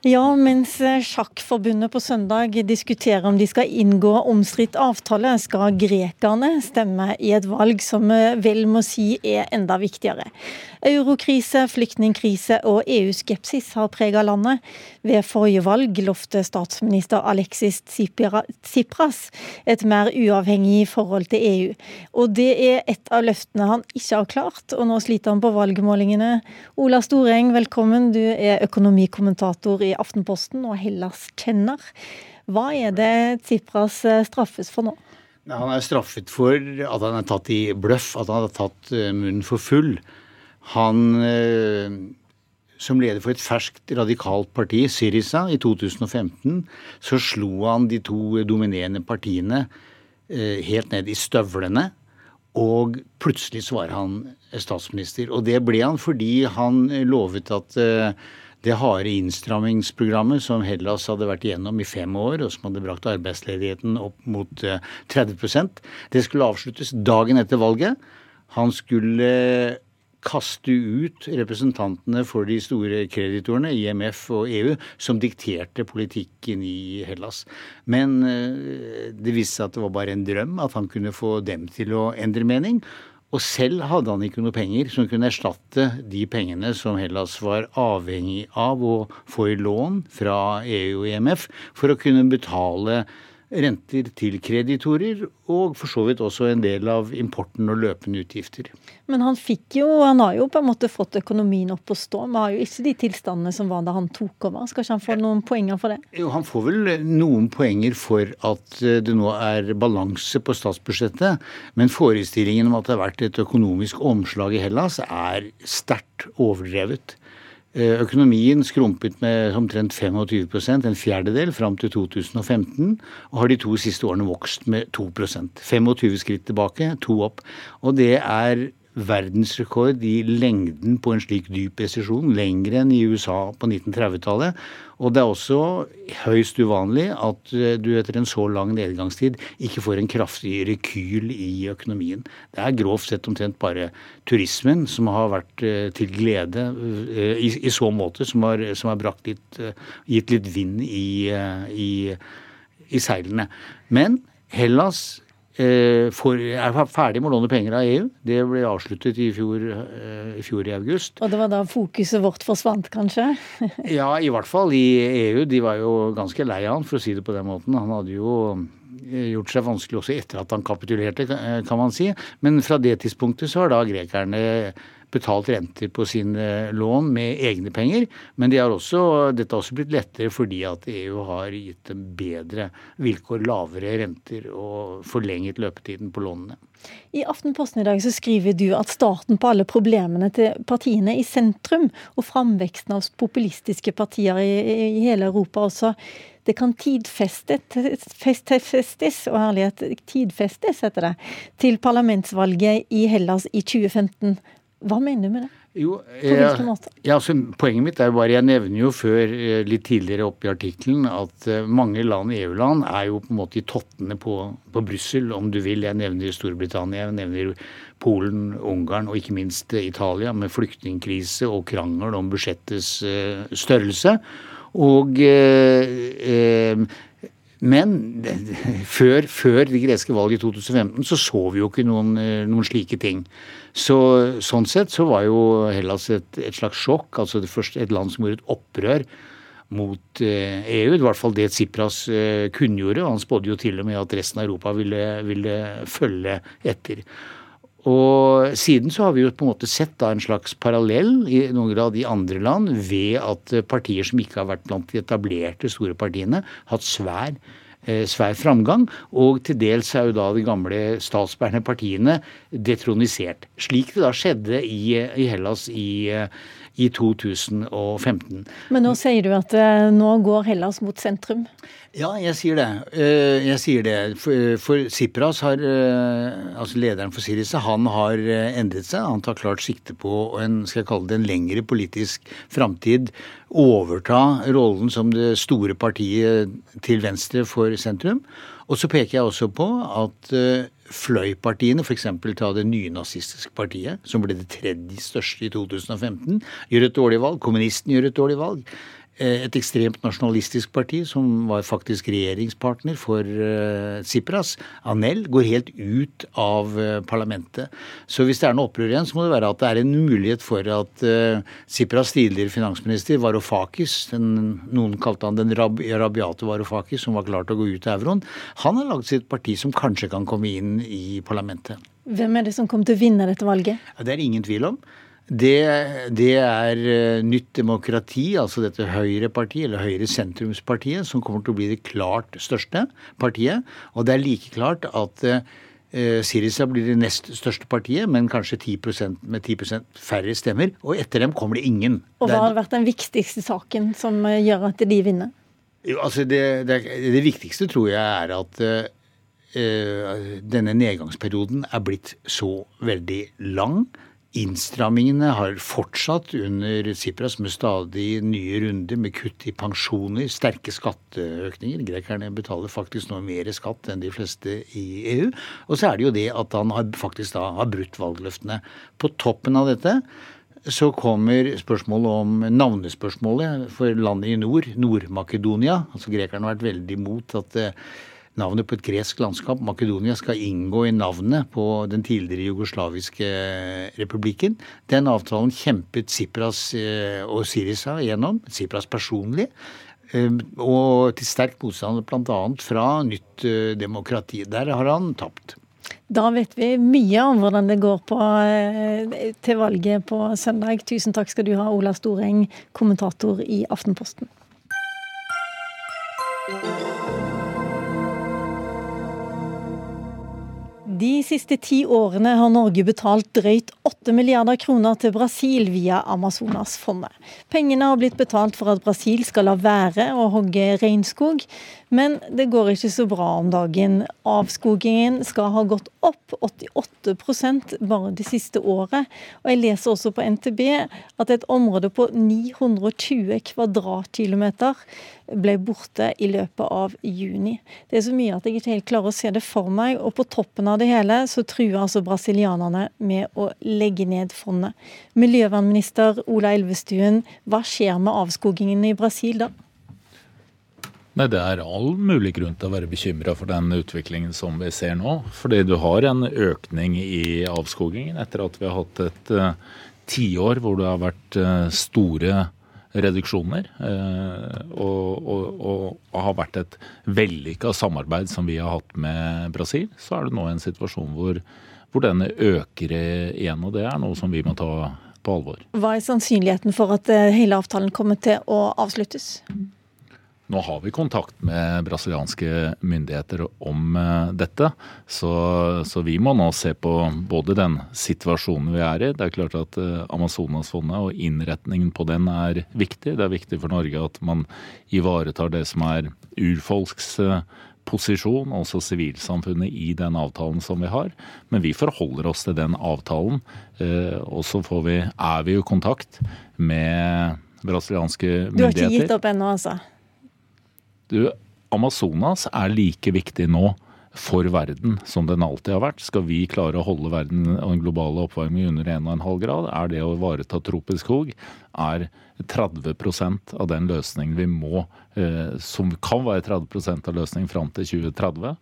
Ja, mens Sjakkforbundet på søndag diskuterer om de skal inngå omstridt avtale, skal grekerne stemme i et valg som vel må si er enda viktigere. Eurokrise, flyktningkrise og EU-skepsis har prega landet. Ved forrige valg lovte statsminister Alexis Tsipras et mer uavhengig forhold til EU. Og det er et av løftene han ikke har klart, og nå sliter han på valgmålingene. Ola Storeng, velkommen. Du er økonomikommentator i Aftenposten og Hellas-kjenner. Hva er det Tsipras straffes for nå? Han er straffet for at han er tatt i bløff, at han har tatt eh, munnen for full. Han eh, som leder for et ferskt radikalt parti, Syriza, i 2015, så slo han de to dominerende partiene eh, helt ned i støvlene. Og plutselig så var han statsminister. Og det ble han fordi han lovet at eh, det harde innstrammingsprogrammet som Hellas hadde vært igjennom i fem år, og som hadde brakt arbeidsledigheten opp mot 30% det skulle avsluttes dagen etter valget. Han skulle kaste ut representantene for de store kreditorene, IMF og EU, som dikterte politikken i Hellas. Men eh, det viste seg at det var bare en drøm at han kunne få dem til å endre mening. Og selv hadde han ikke noe penger som kunne erstatte de pengene som Hellas var avhengig av å få i lån fra EU og IMF for å kunne betale renter til kreditorer, og for så vidt også en del av importen og løpende utgifter. Men han fikk jo, han har jo på en måte fått økonomien opp å stå. Vi har jo ikke de tilstandene som var da han tok over. Skal ikke han få noen poenger for det? Jo, han får vel noen poenger for at eh, det nå er balanse på statsbudsjettet. Men forestillingen om at det har vært et økonomisk omslag i Hellas, er sterkt overdrevet. Eh, økonomien skrumpet med omtrent 25% en fjerdedel, fram til 2015. Og har de to siste årene vokst med 2% 25 skritt tilbake, to opp. Og det er verdensrekord i lengden på en slik dyp resesjon, lengre enn i USA på 1930-tallet. Og det er også høyst uvanlig at eh, du etter en så lang nedgangstid ikke får en kraftig rekyl i økonomien. Det er grovt sett omtrent bare turismen som har vært eh, til glede eh, i, i så måte, som har, som har litt, gitt litt vind i, i, i seilene. Men Hellas for, er ferdig med å låne penger av EU. Det ble avsluttet i fjor, eh, i fjor, i august. Og det var da fokuset vårt forsvant, kanskje? ja, i hvert fall i EU. De var jo ganske lei av han, for å si det på den måten. Han hadde jo eh, gjort seg vanskelig også etter at han kapitulerte, kan man si. Men fra det tidspunktet så har da grekerne betalt renter på sine lån med egne penger. Men de har også, dette har også blitt lettere fordi at EU har gitt dem bedre vilkår, lavere renter og forlenget løpetiden på lånene. I Aftenposten i dag så skriver du at starten på alle problemene til partiene i sentrum, og framveksten av populistiske partier i, i hele Europa også, det kan tidfestes, og herlighet, tidfestes heter det, til parlamentsvalget i Hellas i 2015. Hva mener du med det? Jo, jeg, ja, altså, Poenget mitt er bare Jeg nevner jo før eh, litt tidligere opp i artikkelen at uh, mange land, EU-land, er jo på en måte i tottene på, på Brussel, om du vil. Jeg nevner Storbritannia, jeg nevner Polen, Ungarn og ikke minst uh, Italia, med flyktningkrise og krangel om budsjettets størrelse. Og men før, før, det greske valget i 2015 så så vi jo ikke noen, noen slike ting. Så, sånn sett så var jo Hellas et, et slags sjokk. altså det første, Et land som gjorde et opprør mot eh, EU. Det var i hvert fall det Tsipras eh, kunngjorde. og Han spådde jo til og med at resten av Europa ville, ville følge etter. Og siden så har vi jo på en måte sett da en slags parallell i noen grad i andre land ved at partier som ikke har vært blant de etablerte store partiene, hatt svær svær framgang. Og til dels er jo da de gamle statsbærende partiene detronisert. Slik det da skjedde i, i Hellas i, i 2015. Men nå sier du at eh, nå går Hellas mot sentrum? Ja, jeg sier det. Eh, jeg sier det. For, for Sipras har, altså lederen for Syriza, han har endret seg. Han tar klart sikte på en, skal jeg kalle det, en lengre politisk framtid overta rollen som det store partiet til venstre for sentrum. Og så peker jeg også på at fløypartiene, f.eks. ta det nynazistiske partiet, som ble det tredje største i 2015, gjør et dårlig valg. Kommunisten gjør et dårlig valg. Eh, et ekstremt nasjonalistisk parti, som var faktisk regjeringspartner for uh, Tsipras, Anel, går helt ut av uh, parlamentet. Så hvis det er noe opprør igjen, så må det være at det er en mulighet for at Tsipras tidligere finansminister Varoufakis, den, noen kalte han den rab rabiate Varoufakis, som var klar til å gå ut av euroen, han har laget sitt parti som kanskje kan komme inn i parlamentet. Hvem er det som kommer til å vinne dette valget? Ja, det er ingen tvil om. Det, det, er uh, Nytt demokrati, altså dette Høyrepartiet, eller Høyre-sentrumspartiet, som kommer til å bli det klart største partiet. Og det er like klart at uh, Syriza blir det nest største partiet, men kanskje 10% med 10% færre stemmer. Og etter dem kommer det ingen. Og Hva har vært den viktigste saken som gjør at de vinner? Jo, altså det, det, det, viktigste tror jeg er at uh, denne nedgangsperioden er blitt så veldig lang. Innstrammingene har fortsatt under Tsipras med stadig nye runder med kutt i pensjoner, sterke skatteøkninger. Grekerne betaler faktisk nå mer skatt enn de fleste i EU. Og så er det jo det at han faktisk da har brutt valgløftene. På toppen av dette så kommer spørsmålet om navnespørsmålet for landet i nord, Nord-Makedonia. Altså Grekerne har vært veldig imot at navnet på et gresk landskap, Makedonia, skal inngå i navnet på den tidligere jugoslaviske republikken. Den avtalen kjempet Tsipras eh, og Syriza gjennom, Tsipras personlig. Eh, og til sterk motstand bl.a. fra Nytt eh, demokrati. Der har han tapt. Da vet vi mye om hvordan det går på, til valget på søndag. Tusen takk skal du ha, Ola Storeng, kommentator i Aftenposten. De siste ti årene har Norge betalt drøyt 8 milliarder kroner til Brasil via Amazonasfondet. Pengene har blitt betalt for at Brasil skal la være å hogge regnskog, men det går ikke så bra om dagen. Avskogingen skal ha gått opp 88% bare det siste året. Og jeg leser også på NTB at et område på 920 kvadratkilometer ble borte i løpet av juni. Det er så mye at jeg ikke helt klarer å se det for meg. Og på toppen av det hele så truer altså brasilianerne med å legge ned fondet. Miljøvernminister Ola Elvestuen, hva skjer med avskogingen i Brasil da? Nei, Det er all mulig grunn til å være bekymra for den utviklingen som vi ser nå. Fordi du har en økning i avskogingen etter at vi har hatt et uh, tiår hvor det har vært uh, store reduksjoner. Uh, og, og, og, har vært et vellykka samarbeid som vi har hatt med Brasil. Så er det nå en situasjon hvor, hvor denne øker igjen. Og det er noe som vi må ta på alvor. Hva er sannsynligheten for at hele avtalen kommer til å avsluttes? Nå har vi kontakt med brasilianske myndigheter om eh, dette. Så, så, vi må nå se på både den situasjonen vi er i. Det er klart at eh, Amazonasfondet og innretningen på den er viktig. Det er viktig for Norge at man ivaretar det som er urfolks eh, posisjon, også sivilsamfunnet, i den avtalen som vi har. Men vi forholder oss til den avtalen. Og så vi, er vi i kontakt med brasilianske myndigheter. Du har ikke gitt opp ennå, altså? Du, Amazonas er like viktig nå for verden som den alltid har vært. Skal vi klare å holde verden og den globale oppvarming under 1,5 grad, er det å ivareta tropisk skog er 30% av den løsningen vi må, eh, som kan være 30% av løsningen fram til 2030.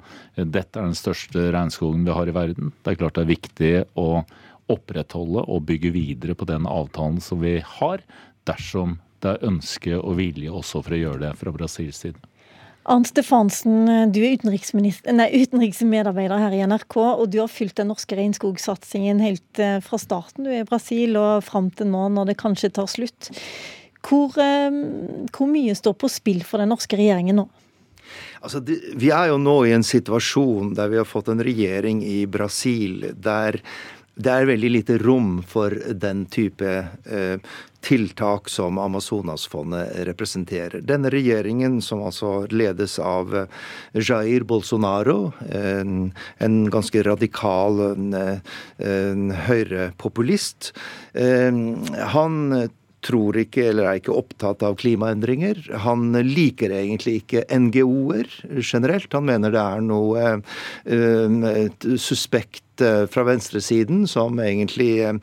Dette er den største regnskogen vi har i verden. Det er klart det er viktig å opprettholde og bygge videre på den avtalen som vi har, dersom det er ønske og vilje også for å gjøre det fra Brasils side. Arnt Stefansen, du er utenriksmedarbeider her i NRK, og du har fulgt den norske regnskogsatsingen helt eh, fra starten. Du er i Brasil og fram til nå, når det kanskje tar slutt. Hvor, eh, hvor mye står på spill for den norske regjeringen nå? Altså, vi er jo nå i en situasjon der vi har fått en regjering i Brasil der det er veldig lite rom for den type eh, tiltak som Amazonasfondet representerer. Denne regjeringen, som altså ledes av eh, Jair Bolsonaro, en, en ganske radikal en, en høyrepopulist, eh, han tror ikke eller er ikke opptatt av klimaendringer. Han liker egentlig ikke NGO-er generelt. Han mener det er noe uh, suspekt fra venstresiden som egentlig eh,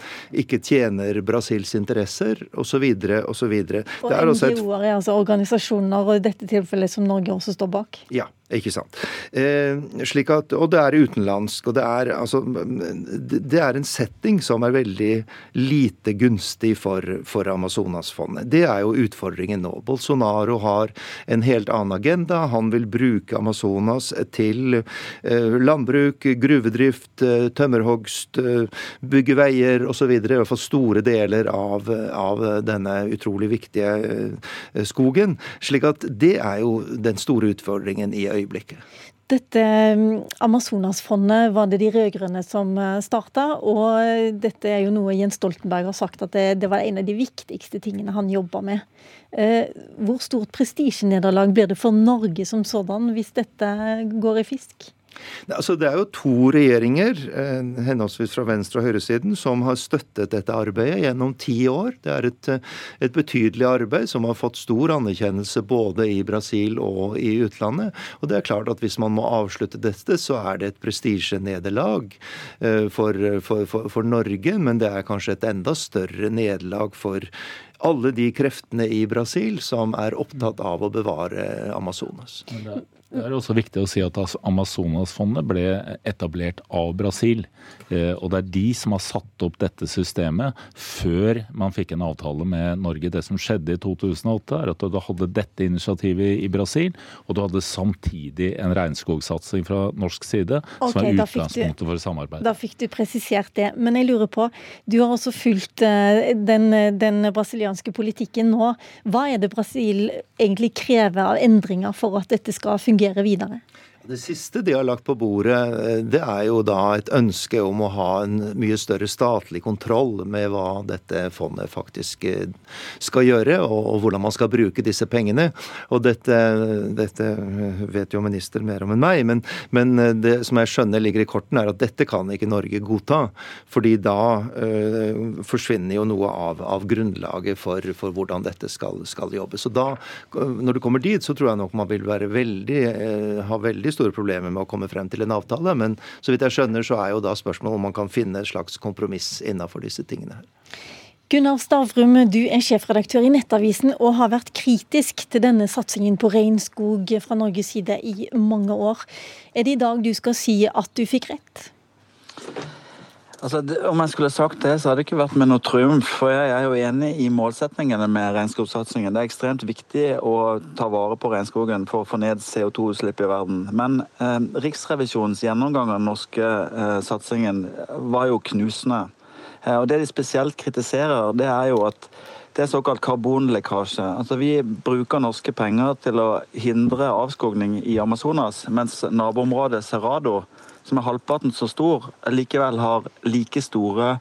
ikke tjener Brasils interesser, osv. osv. Og NGO-er er altså organisasjoner, og i dette tilfellet som Norge også står bak? Ja, ikke sant. Eh, slik at, og det er utenlandsk. og det er, altså, det er en setting som er veldig lite gunstig for, for Amazonasfondet. Det er jo utfordringen nå. Bolsonaro har en helt annen agenda. Han vil bruke Amazonas til eh, landbruk, gruvedrift, eh, tømmerhogst, eh, bygge veier osv. I hvert fall store deler av, av denne utrolig viktige eh, skogen. Slik at det er jo den store utfordringen i øyeblikket. Dette mm, Amazonasfondet var det de rød-grønne som eh, starta, og dette er jo noe Jens Stoltenberg har sagt at det, det var en av de viktigste tingene han jobba med. Hvor stort prestisjenederlag blir det for Norge som sådan hvis dette går i fisk? Altså, det er jo to regjeringer, eh, henholdsvis fra venstre- og høyresiden, som har støttet dette arbeidet gjennom ti år. Det er et, eh, et, betydelig arbeid som har fått stor anerkjennelse både i Brasil og i utlandet. Og det er klart at hvis man må avslutte dette, så er det et prestisjenederlag eh, for, for, for, for Norge, men det er kanskje et enda større nederlag for alle de kreftene i Brasil som er opptatt av å bevare Amazonas. Det er også viktig å si at Amazonasfondet ble etablert av Brasil. Eh, og det er de som har satt opp dette systemet før man fikk en avtale med Norge. Det som skjedde i 2008, er at du hadde dette initiativet i Brasil, og du hadde samtidig en regnskogsatsing fra norsk side, okay, som er utgangspunktet for samarbeid. Da fikk du presisert det. Men jeg lurer på, du har også fulgt eh, den, den brasilianske politikken nå. Hva er det Brasil egentlig krever av endringer for at dette skal fungere videre? Det siste de har lagt på bordet, eh, det er jo da et ønske om å ha en mye større statlig kontroll med hva dette fondet faktisk eh, skal gjøre, og hvordan man skal bruke disse pengene. Og dette, dette vet jo minister mer om enn meg, men, men, det som jeg skjønner ligger i korten, er at dette kan ikke Norge godta. Fordi da øh, forsvinner jo noe av, av grunnlaget for, for, hvordan dette skal, skal jobbes. Så da, når du kommer dit, så tror jeg nok man vil være veldig, øh, ha veldig veldig store problemer med å komme frem til en avtale. Men så vidt jeg skjønner, så er jo da spørsmålet om man kan finne et slags kompromiss innafor disse tingene. Gunnar Stavrum, du er sjefredaktør i Nettavisen og har vært kritisk til denne satsingen på regnskog fra Norges side i mange år. Er det i dag du skal si at du fikk rett? Altså, om jeg skulle sagt det, så hadde det ikke vært med noe triumf. For jeg er jo enig i målsetningene med regnskogsatsingen. Det er ekstremt viktig å ta vare på regnskogen for å få ned CO2-utslipp i verden. Men eh, Riksrevisjonens gjennomgang av den norske eh, satsingen var jo knusende. Eh, og Det de spesielt kritiserer, det er jo at det er såkalt karbonlekkasje. Altså Vi bruker norske penger til å hindre avskogning i Amazonas, mens naboområdet Cerrado som er halvparten så stor, likevel har like store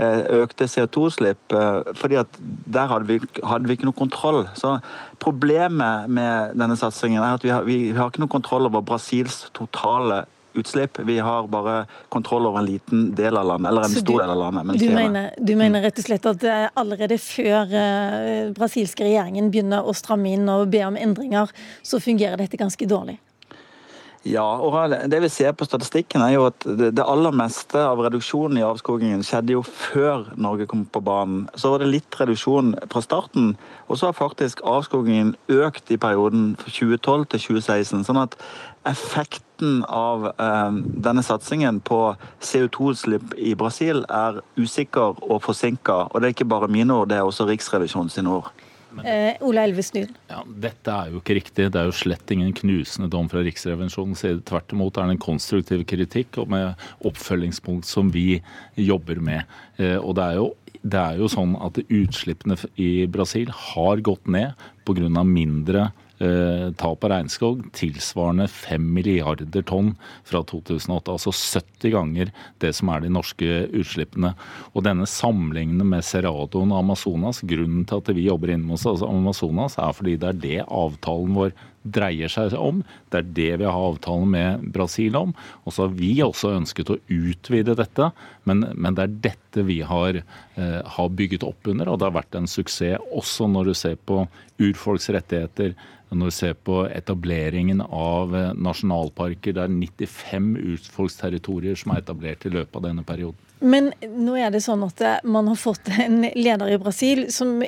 eh, økte CO2-utslipp. Eh, fordi at der hadde vi, hadde vi, ikke noe kontroll. Så Problemet med denne satsingen er at vi har, vi har ikke noe kontroll over Brasils totale utslipp. Vi har bare kontroll over en liten del av landet, eller en du, stor del av landet. Du mener, du mener, rett og slett at eh, allerede før uh, brasilske regjeringen begynner å stramme inn og be om endringer, så fungerer dette ganske dårlig? Ja, og det vi ser på statistikken er jo at det aller meste av reduksjonen i avskogingen skjedde jo før Norge kom på banen. Så var det litt reduksjon fra starten, og så har faktisk avskogingen økt i perioden fra 2012 til 2016. sånn at effekten av eh, denne satsingen på CO2-utslipp i Brasil er usikker og forsinka. Og det er ikke bare mine ord, det er også Riksrevisjonens ord. Eh, Ola Elvestuen. Ja, dette er jo ikke riktig. Det er jo slett ingen knusende dom fra Riksrevisjonens side. Tvert imot er det en konstruktiv kritikk og med oppfølgingspunkt som vi jobber med. Eh, og det er jo det er jo sånn at utslippene i Brasil har gått ned pga. mindre tap av regnskog tilsvarende 5 milliarder tonn fra 2008. Altså 70 ganger det som er de norske utslippene. Og denne sammenlignende med Cerradoen og Amazonas, grunnen til at vi jobber inn mot Amazonas, er fordi det er det avtalen vår dreier seg om. Det er det vi har avtalen med Brasil om. Og så har vi også ønsket å utvide dette, men, men det er dette vi har, eh, har, bygget opp under. Og det har vært en suksess også når du ser på urfolks rettigheter, når vi ser på etableringen av eh, nasjonalparker, det er 95 urfolksterritorier som er etablert i løpet av denne perioden. Men nå er det sånn at eh, man har fått en leder i Brasil som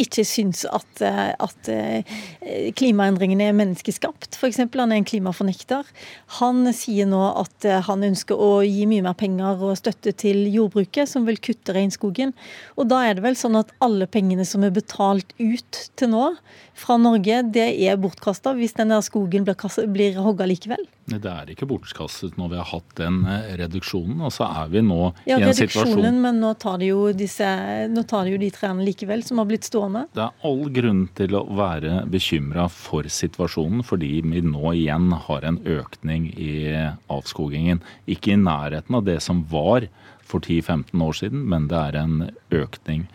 ikke syns at, eh, at klimaendringene er menneskeskapt. F.eks. han er en klimafornekter. Han sier nå at han ønsker å gi mye mer penger og støtte til jordbruket, som vil kutte regnskogen. Og da er det vel sånn at alle pengene som er betalt ut til nå, fra Norge, det er bortkasta hvis den der skogen blir, blir hogga likevel? Det er ikke bortkastet når vi har hatt den eh, reduksjonen. Og så er vi nå ja, i en situasjon Ja, reduksjonen, men nå tar, de jo disse, nå tar de jo de trærne likevel, som har blitt stående. Det er all grunn til å være bekymra for situasjonen, fordi vi nå igjen har en økning i avskogingen. Ikke i nærheten av det som var for 10-15 år siden, men det er en økning.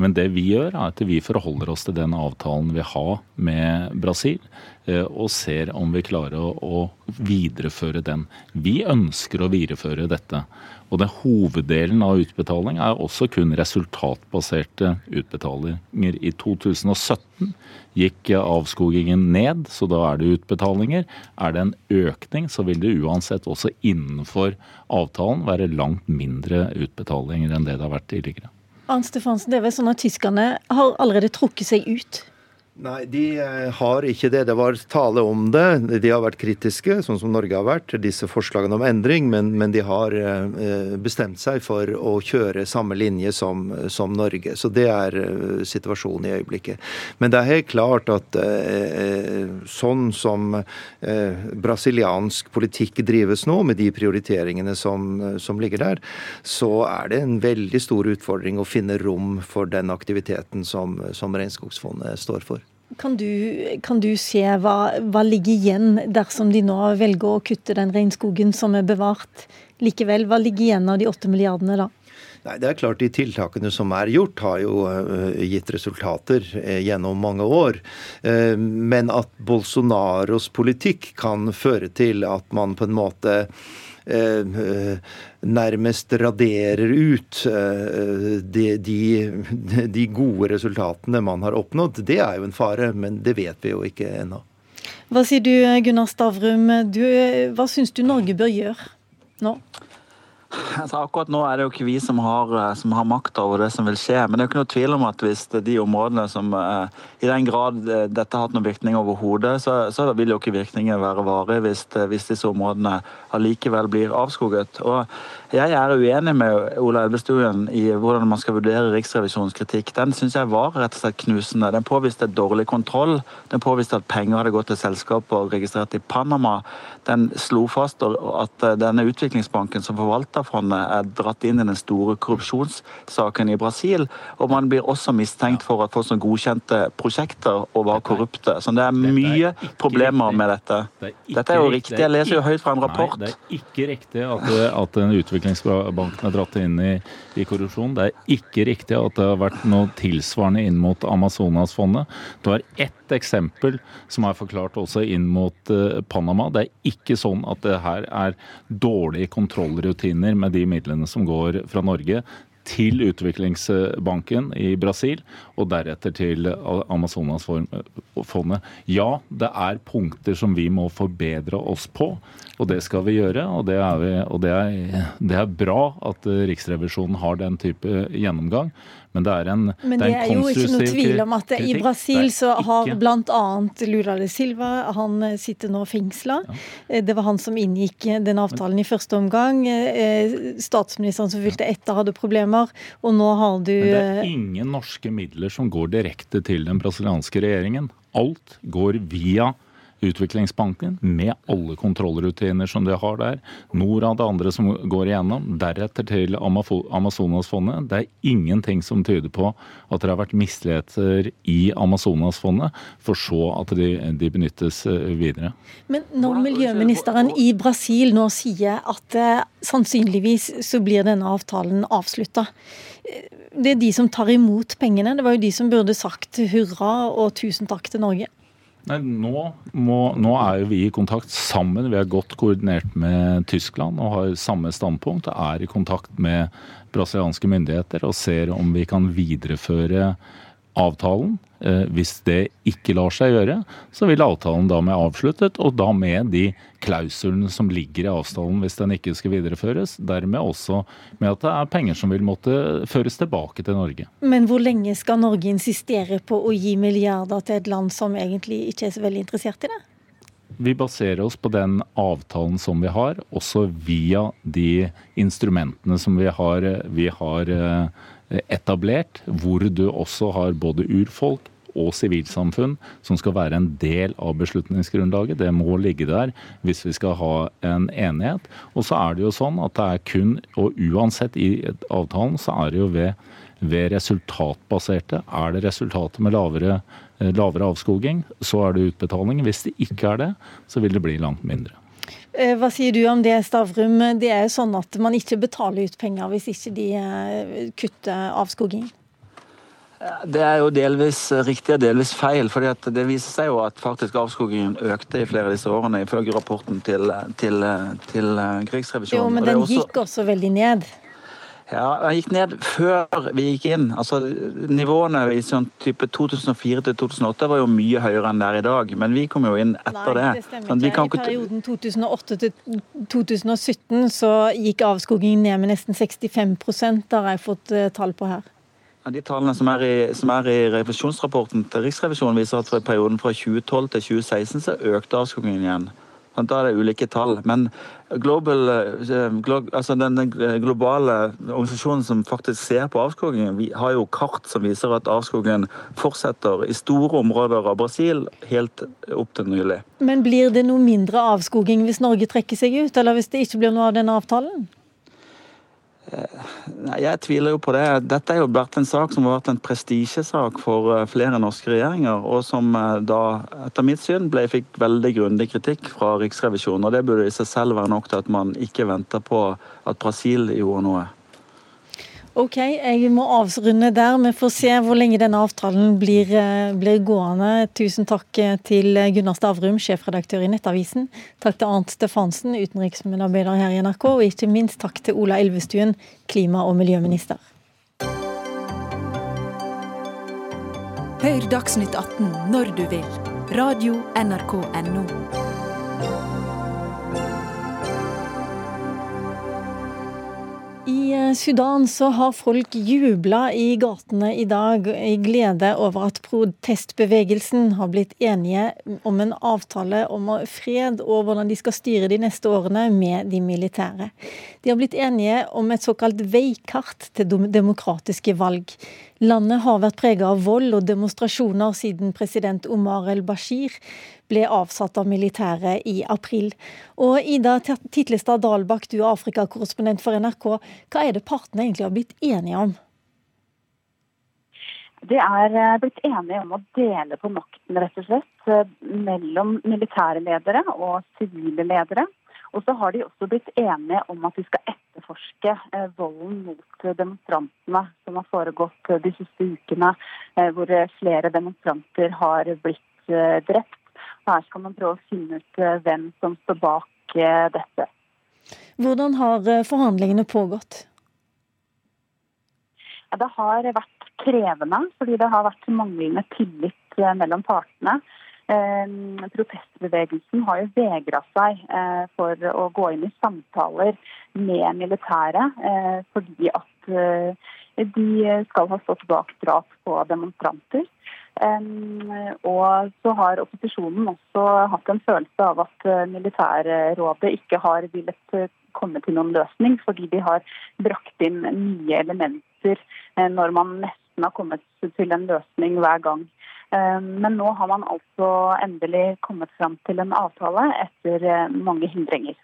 Men det vi gjør, er at vi forholder oss til den avtalen vi har med Brasil, eh, og ser om vi klarer å, videreføre den. Vi ønsker å videreføre dette. Og det Hoveddelen av utbetaling er også kun resultatbaserte utbetalinger. I 2017 gikk avskogingen ned, så da er det utbetalinger. Er det en økning, så vil det uansett også innenfor avtalen være langt mindre utbetalinger enn det det har vært tidligere. Arnt Stefansen, det er vel sånn at tyskerne har allerede trukket seg ut Nei, de eh, har ikke det. Det var tale om det. De har vært kritiske, sånn som Norge har vært, disse forslagene om endring, men, men, de har eh, bestemt seg for å kjøre samme linje som, som Norge. Så det er eh, situasjonen i øyeblikket. Men det er helt klart at sånn som brasiliansk politikk drives nå, med de prioriteringene som, som ligger der, så er det en veldig stor utfordring å finne rom for den aktiviteten som, som Regnskogsfondet står for. Kan du, kan du se hva, hva ligger igjen dersom de nå velger å kutte den regnskogen som er bevart? Likevel, hva ligger igjen av de åtte milliardene da? Nei, det er klart De tiltakene som er gjort, har jo uh, gitt resultater uh, gjennom mange år. Uh, men at Bolsonaros politikk kan føre til at man på en måte nærmest raderer ut de, de, de, gode resultatene man har oppnådd. Det er jo en fare, men det vet vi jo ikke ennå. Hva sier du, Gunnar Stavrum. Du, hva syns du Norge bør gjøre nå? Altså, akkurat nå er det jo ikke vi som har, eh, som har makt over det som vil skje. Men det er jo ikke noe tvil om at hvis de områdene som eh, I den grad eh, dette har hatt noen virkning overhodet, så, så vil jo ikke virkningen være varig hvis, hvis disse områdene allikevel blir avskoget. Og jeg er uenig med Ola Elvestuen i hvordan man skal vurdere Riksrevisjonens kritikk. Den syns jeg var rett og slett knusende. Den påviste dårlig kontroll. Den påviste at penger hadde gått til selskaper registrert i Panama. Den slo fast at denne utviklingsbanken som forvalter Dollarfondet er dratt inn i den store korrupsjonssaken i Brasil. Og man blir også mistenkt for å få som godkjente prosjekter og være korrupte. Så det er mye problemer med dette. Dette er jo riktig. Jeg leser jo høyt fra en rapport. Nei, det er ikke riktig at, at en utviklingsbank er dratt inn i, i korrupsjon. Det er ikke riktig at det har vært noe tilsvarende inn mot Amazonasfondet. Du har ett eksempel som er forklart også inn mot uh, Panama. Det er ikke sånn at det her er dårlige kontrollrutiner med de midlene som går fra Norge til utviklingsbanken i Brasil, og deretter til Amazonasfondet. Ja, det er punkter som vi må forbedre oss på, og det skal vi gjøre. Og det er, vi, og det er, det er bra at Riksrevisjonen har den type gjennomgang. Men det er en Men det, det er, jo ikke noe tvil om at i Brasil så har bl.a. Lula de Silva han sitter nå fengsla. Ja. Eh, det var han som inngikk den avtalen i første omgang. Eh, statsministeren som fylte etter, hadde problemer. Og nå har du Men det er ingen norske midler som går direkte til den brasilianske regjeringen. Alt går via Utviklingsbanken med alle kontrollrutiner som de har der. Norad det andre som går igjennom. Deretter til Amazonasfondet. Det er ingenting som tyder på at det har vært misligheter i Amazonasfondet, for så at de, de, benyttes eh, videre. Men når miljøministeren i Brasil nå sier at eh, sannsynligvis så blir denne avtalen avslutta eh, det er de som tar imot pengene. Det var jo de som burde sagt hurra og tusen takk til Norge. Nei, nå, må, nå, er vi i kontakt sammen. Vi er godt koordinert med Tyskland og har samme standpunkt. Er i kontakt med brasilianske myndigheter og ser om vi kan videreføre avtalen. Eh, hvis det ikke lar seg gjøre, så vil avtalen da med avsluttet, og da med de klausulene som ligger i avtalen hvis den ikke skal videreføres. Dermed også med at det er penger som vil måtte føres tilbake til Norge. Men hvor lenge skal Norge insistere på å gi milliarder til et land som egentlig ikke er så veldig interessert i det? Vi baserer oss på den avtalen som vi har, også via de instrumentene som vi har, vi har eh, etablert, hvor du også har både urfolk og sivilsamfunn som skal være en del av beslutningsgrunnlaget. Det må ligge der hvis vi skal ha en enighet. Og så er det jo sånn at det er kun, og uansett i avtalen, så er det jo ved, ved resultatbaserte. Er det resultatet med lavere, lavere avskoging, så er det utbetaling. Hvis det ikke er det, så vil det bli langt mindre. Eh, hva sier du om det, Stavrum? Det er jo sånn at man ikke betaler ut penger hvis ikke de eh, kutter avskoging? Det er jo delvis riktig og delvis feil. fordi Det viser seg jo at faktisk avskogingen økte i flere av disse årene, ifølge rapporten til, til, til Krigsrevisjonen. Jo, men den også... gikk også veldig ned. Ja, Den gikk ned før vi gikk inn. Altså, Nivåene i sånn type 2004 til 2008 var jo mye høyere enn det er i dag, men vi kom jo inn etter Nei, det. stemmer sånn, ikke. I perioden 2008 til 2017 så gikk avskogingen ned med nesten 65% Det har jeg fått uh, tall på her. Ja, de tallene som er, i, som er i revisjonsrapporten til Riksrevisjonen, viser at for perioden fra 2012 til 2016 så økte avskogingen igjen. Da er det ulike tall. Men global, eh, altså den globale organisasjonen som faktisk ser på avskogingen, har jo kart som viser at avskogingen fortsetter i store områder av Brasil helt opp til nylig. Men blir det noe mindre avskoging hvis Norge trekker seg ut, eller hvis det ikke blir noe av denne avtalen? Jeg tviler jo på det. Dette er jo vært en sak som har vært en prestisjesak for flere norske regjeringer, og som da, etter mitt syn, ble, fikk veldig grundig kritikk fra Riksrevisjonen. og Det burde i seg selv være nok til at man ikke venter på at Brasil gjorde noe. Ok, jeg må avrunde der. Vi får se hvor lenge denne avtalen blir, eh, blir gående. Tusen takk eh, til Gunnar Stavrum, sjefredaktør i Nettavisen. Takk til Arnt Stefansen, utenriksmedarbeider her i NRK. Og ikke minst takk til Ola Elvestuen, klima- og miljøminister. Hør Dagsnytt 18 når du vil. Radio NRK Radio.nrk.no. I eh, Sudan så har folk jubla i gatene i dag i glede over at protestbevegelsen har blitt enige om en avtale om fred og hvordan de skal styre de neste årene med de militære. De har blitt enige om et såkalt veikart til demokratiske valg. Landet har vært prega av vold og demonstrasjoner siden president Omar el-Bashir ble avsatt av militæret i april. Og Ida Titlestad Dalbakk, du er Afrikakorrespondent for NRK. Hva er det partene egentlig har blitt enige om? De er eh, blitt enige om å dele på makten, rett og slett, eh, mellom militære ledere og sivile ledere. Og så har de også blitt enige om at de skal etterforske eh, volden mot demonstrantene som har foregått de siste ukene, hvor flere demonstranter har blitt drept. Her skal man prøve å finne ut eh, hvem som står bak eh, dette. Hvordan har eh, forhandlingene pågått? det har vært krevende, fordi det har vært manglende tillit mellom partene. Protestbevegelsen har jo vegra seg for å gå inn i samtaler med militæret, fordi at de skal ha stått bak drap på demonstranter. Og så har opposisjonen også hatt en følelse av at eh, militærrådet ikke har villet eh, komme til noen løsning, fordi de har brakt inn nye elementer eh, når man nesten har kommet til en løsning hver gang. Men nå har man altså endelig kommet fram til en avtale etter mange hindringer.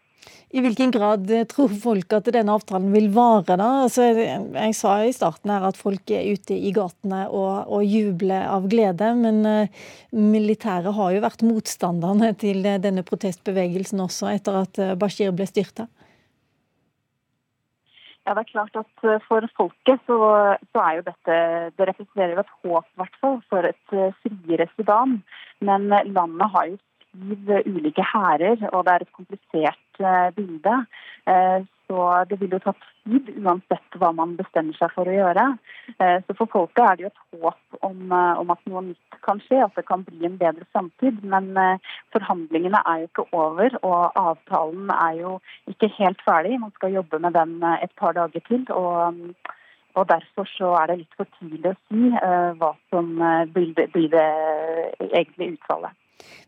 I hvilken grad eh, tror folk at denne avtalen vil vare? da? Altså, jeg sa i starten her at folk er ute i gatene og, og jubler av glede, men militæret har jo vært motstanderne til denne protestbevegelsen også, etter at Bashir ble styrta. Ja, det er klart at For folket så, så er jo dette Det representerer jo et håp hvert for et friere Sudan. Men landet har jo syv ulike hærer, og det er et komplisert eh, bilde. Eh, så det vil jo ta tid uansett hva man bestemmer seg for å gjøre. Eh, så for folket er det jo et håp om, om at noe nytt kan skje, at det kan bli en bedre samtid. Men forhandlingene er jo ikke over, og avtalen er jo ikke helt ferdig. Man skal jobbe med den et par dager til. og og Derfor så er det litt for tidlig å si hva som blir, blir det egentlige utfallet.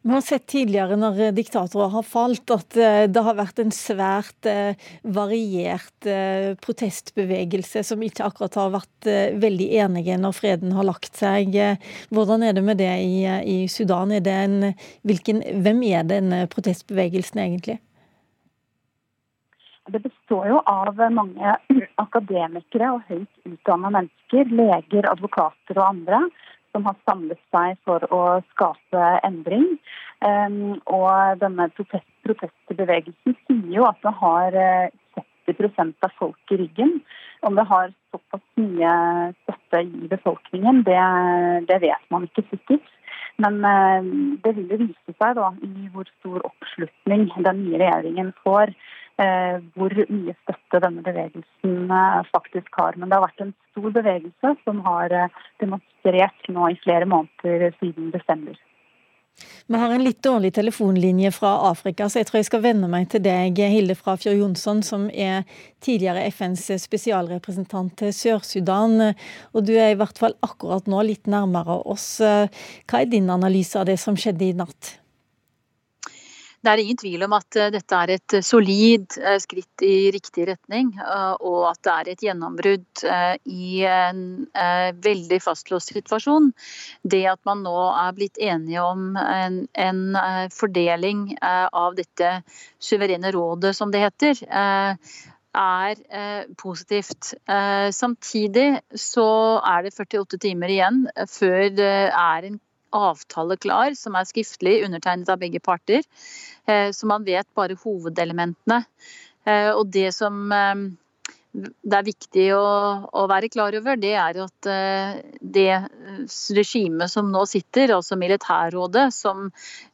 Vi har sett tidligere når diktatorer har falt, at eh, det har vært en svært eh, variert eh, protestbevegelse som ikke akkurat har vært veldig enige når freden har lagt seg. Hvordan er det med det i, i Sudan? Er en, hvilken, hvem er denne protestbevegelsen egentlig? Det består jo av mange akademikere og høyt utdanna mennesker, leger, advokater og andre, som har samlet seg for å skape endring. Um, og denne protest, protestbevegelsen sier jo at det har 70 eh, av folk i ryggen. Om det har såpass mye støtte i befolkningen, det, det vet man ikke sikkert. Men uh, det vil jo vise seg da, i hvor stor oppslutning den nye regjeringen får Eh, hvor mye støtte denne bevegelsen eh, faktisk har. Men det har vært en stor bevegelse som har eh, demonstrert nå i flere måneder siden desember. Vi har en litt dårlig telefonlinje fra Afrika, så jeg tror jeg skal venne meg til deg, Hilde Frafjord Jonsson, som er tidligere FNs spesialrepresentant til Sør-Sudan. Og du er i hvert fall akkurat nå litt nærmere oss. Hva er din analyse av det som skjedde i natt? Det er ingen tvil om at eh, dette er et eh, solid eh, skritt i riktig retning, og at det er et gjennombrudd i en veldig fastlåst situasjon. Det at man nå er blitt enige om en, en fordeling av dette suverene rådet, som det heter, er positivt. Samtidig så er det 48 timer igjen før det er en avtale klar, som er skriftlig undertegnet av begge parter. Eh, så man vet bare hovedelementene. Eh, og det som eh, det er viktig å, å, være klar over, det er at det regimet som nå sitter, altså militærrådet, som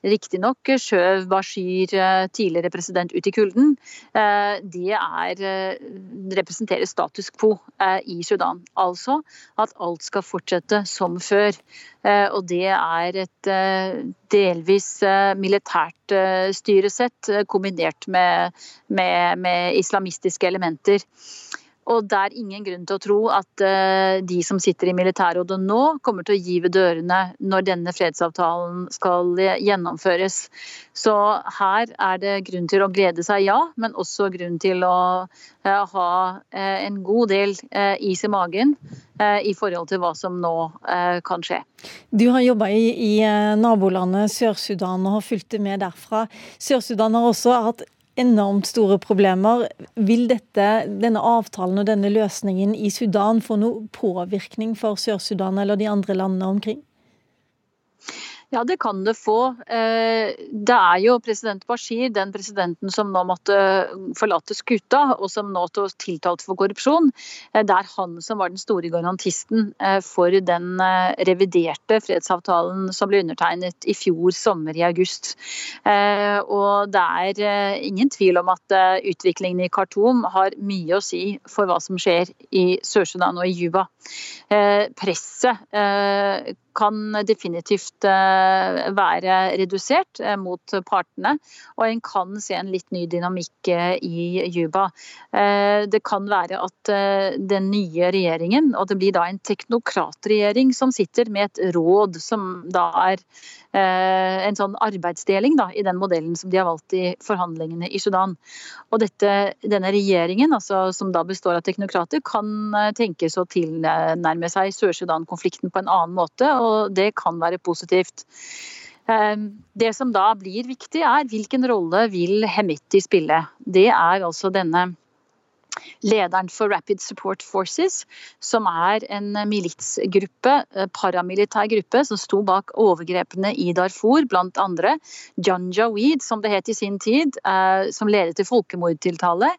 riktignok skjøv Bashir, tidligere president, ut i kulden, det er, representerer status quo i Sudan. Altså at alt skal fortsette som før. Og det er et delvis militært styresett kombinert med, med, med islamistiske elementer. Og det er ingen grunn til å tro at uh, de som sitter i militærrådet nå, kommer til å gi ved dørene når denne fredsavtalen skal gjennomføres. Så her er det grunn til å glede seg, ja, men også grunn til å uh, ha en god del is i magen i forhold til hva som nå kan skje. Du har jobba i, i nabolandet Sør-Sudan og har fulgt det med derfra. Sør-Sudan har også hatt enormt store problemer. Vil dette, denne avtalen og denne løsningen i Sudan få noe påvirkning for Sør-Sudan eller de andre landene omkring? Ja, det kan det få. Eh, det er jo president Bashir, den presidenten som nå måtte forlate skuta, og som nå er tiltalt for korrupsjon. Eh, det er han som var den store garantisten eh, for den reviderte fredsavtalen som ble undertegnet i fjor sommer i august. Og det er ingen tvil om at utviklingen i Khartoum har mye å si for hva som skjer i Sør-Sudan og i Juba. Presset kan definitivt eh, være redusert eh, mot partene. Og en kan se en litt ny dynamikk eh, i Juba. Det kan være at den nye regjeringen, og det blir da en teknokratregjering som sitter med et råd som da er en sånn arbeidsdeling da, i den modellen som de har valgt i forhandlingene i Sudan. Og dette, denne regjeringen, altså, som da består av teknokrater, kan tenkes å tilnærme seg Sør-Sudan-konflikten på en annen måte. og det kan være positivt. Ehm, det som da blir viktig, er hvilken rolle vil Hemeti spille. Det er altså denne lederen for Rapid Support Forces, som er en militsgruppe, eh, paramilitær gruppe, som sto bak overgrepene i Darfur, bl.a. Janjaweed, som det het i sin tid, eh, som ledet til folkemordtiltale.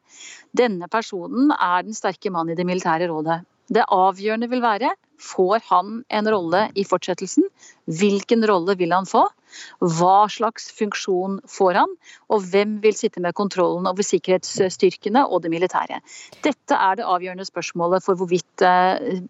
Denne personen er den sterke mannen i det militære rådet. Det avgjørende vil være Får han en rolle i fortsettelsen? Hvilken rolle vil han få? Hva slags funksjon får han? Og hvem vil sitte med kontrollen over sikkerhetsstyrkene og det militære? Dette er det avgjørende spørsmålet for hvorvidt eh,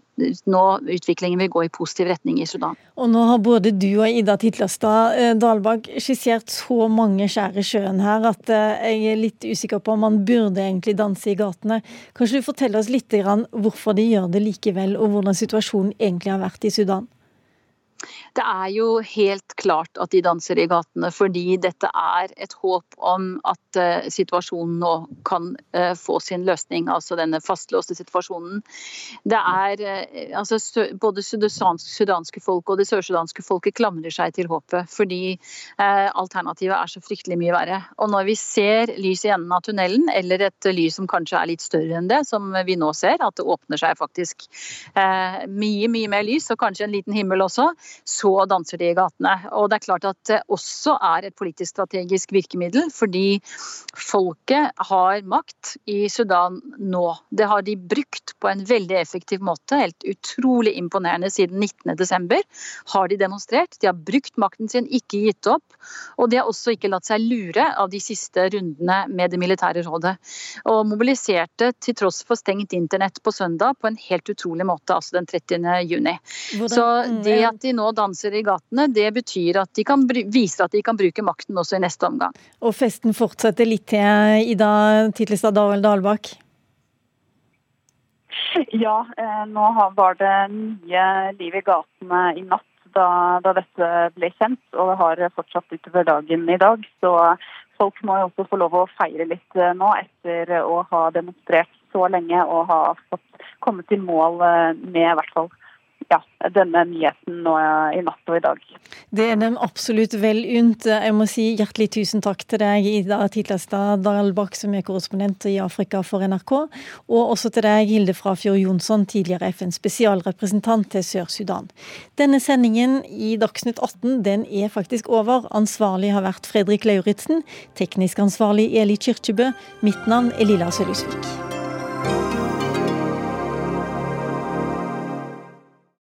nå utviklingen vil gå i positiv retning i Sudan. Og nå har både du og Ida Titlestad eh, Dalbakk skissert så mange skjær i sjøen her at eh, jeg er litt usikker på om man burde egentlig danse i gatene. Kanskje du forteller oss litt hvorfor de gjør det likevel, og hvordan situasjonen egentlig har vært i Sudan? Det er jo helt klart at de danser i gatene, fordi dette er et håp om at uh, situasjonen nå kan uh, få sin løsning, altså denne fastlåste situasjonen. Det er uh, altså Både sudanske folk og det sørsudanske folket klamrer seg til håpet, fordi alternativet er så fryktelig mye verre. Og når vi ser lys i enden av tunnelen, eller et lys som kanskje er litt større enn det, som vi nå ser, at det åpner seg faktisk mye, mye mer lys, og kanskje en liten himmel også, så danser de i gatene. Og det er klart at det også er et politisk strategisk virkemiddel, fordi folket har makt i Sudan nå. Det har de brukt på en veldig effektiv måte, helt utrolig imponerende siden 19.12. Har de demonstrert. De har brukt makten sin, ikke gitt opp. Og de har også ikke latt seg lure av de siste rundene med det militære rådet. Og mobiliserte til tross for stengt internett på søndag på en helt utrolig måte, altså den 30. juni. Så det at de nå danser danser i gatene, det betyr at de kan vise at de kan bruke makten også i neste omgang. Og festen fortsetter litt til, Ida Titlestad Dalbakk? Ja, eh, nå var det mye liv i gatene i natt da, da, dette ble kjent, og det har fortsatt utover dagen i dag. Så folk må jo også få lov å feire litt eh, nå, etter å ha demonstrert så lenge og ha fått kommet til mål eh, med i hvert fall ja, denne nyheten nå i natt og i dag. Det er dem absolutt vel unt. Jeg må si hjertelig tusen takk til deg, Ida Titlestad Dalbakk, som er korrespondent i Afrika for NRK, og også til deg, Hilde Frafjord Jonsson, tidligere FNs spesialrepresentant til Sør-Sudan. Denne sendingen i Dagsnytt 18 den er faktisk over. Ansvarlig har vært Fredrik Lauritzen, teknisk ansvarlig Eli Kyrkjebø. Mitt navn er Lilla Sølhusvik.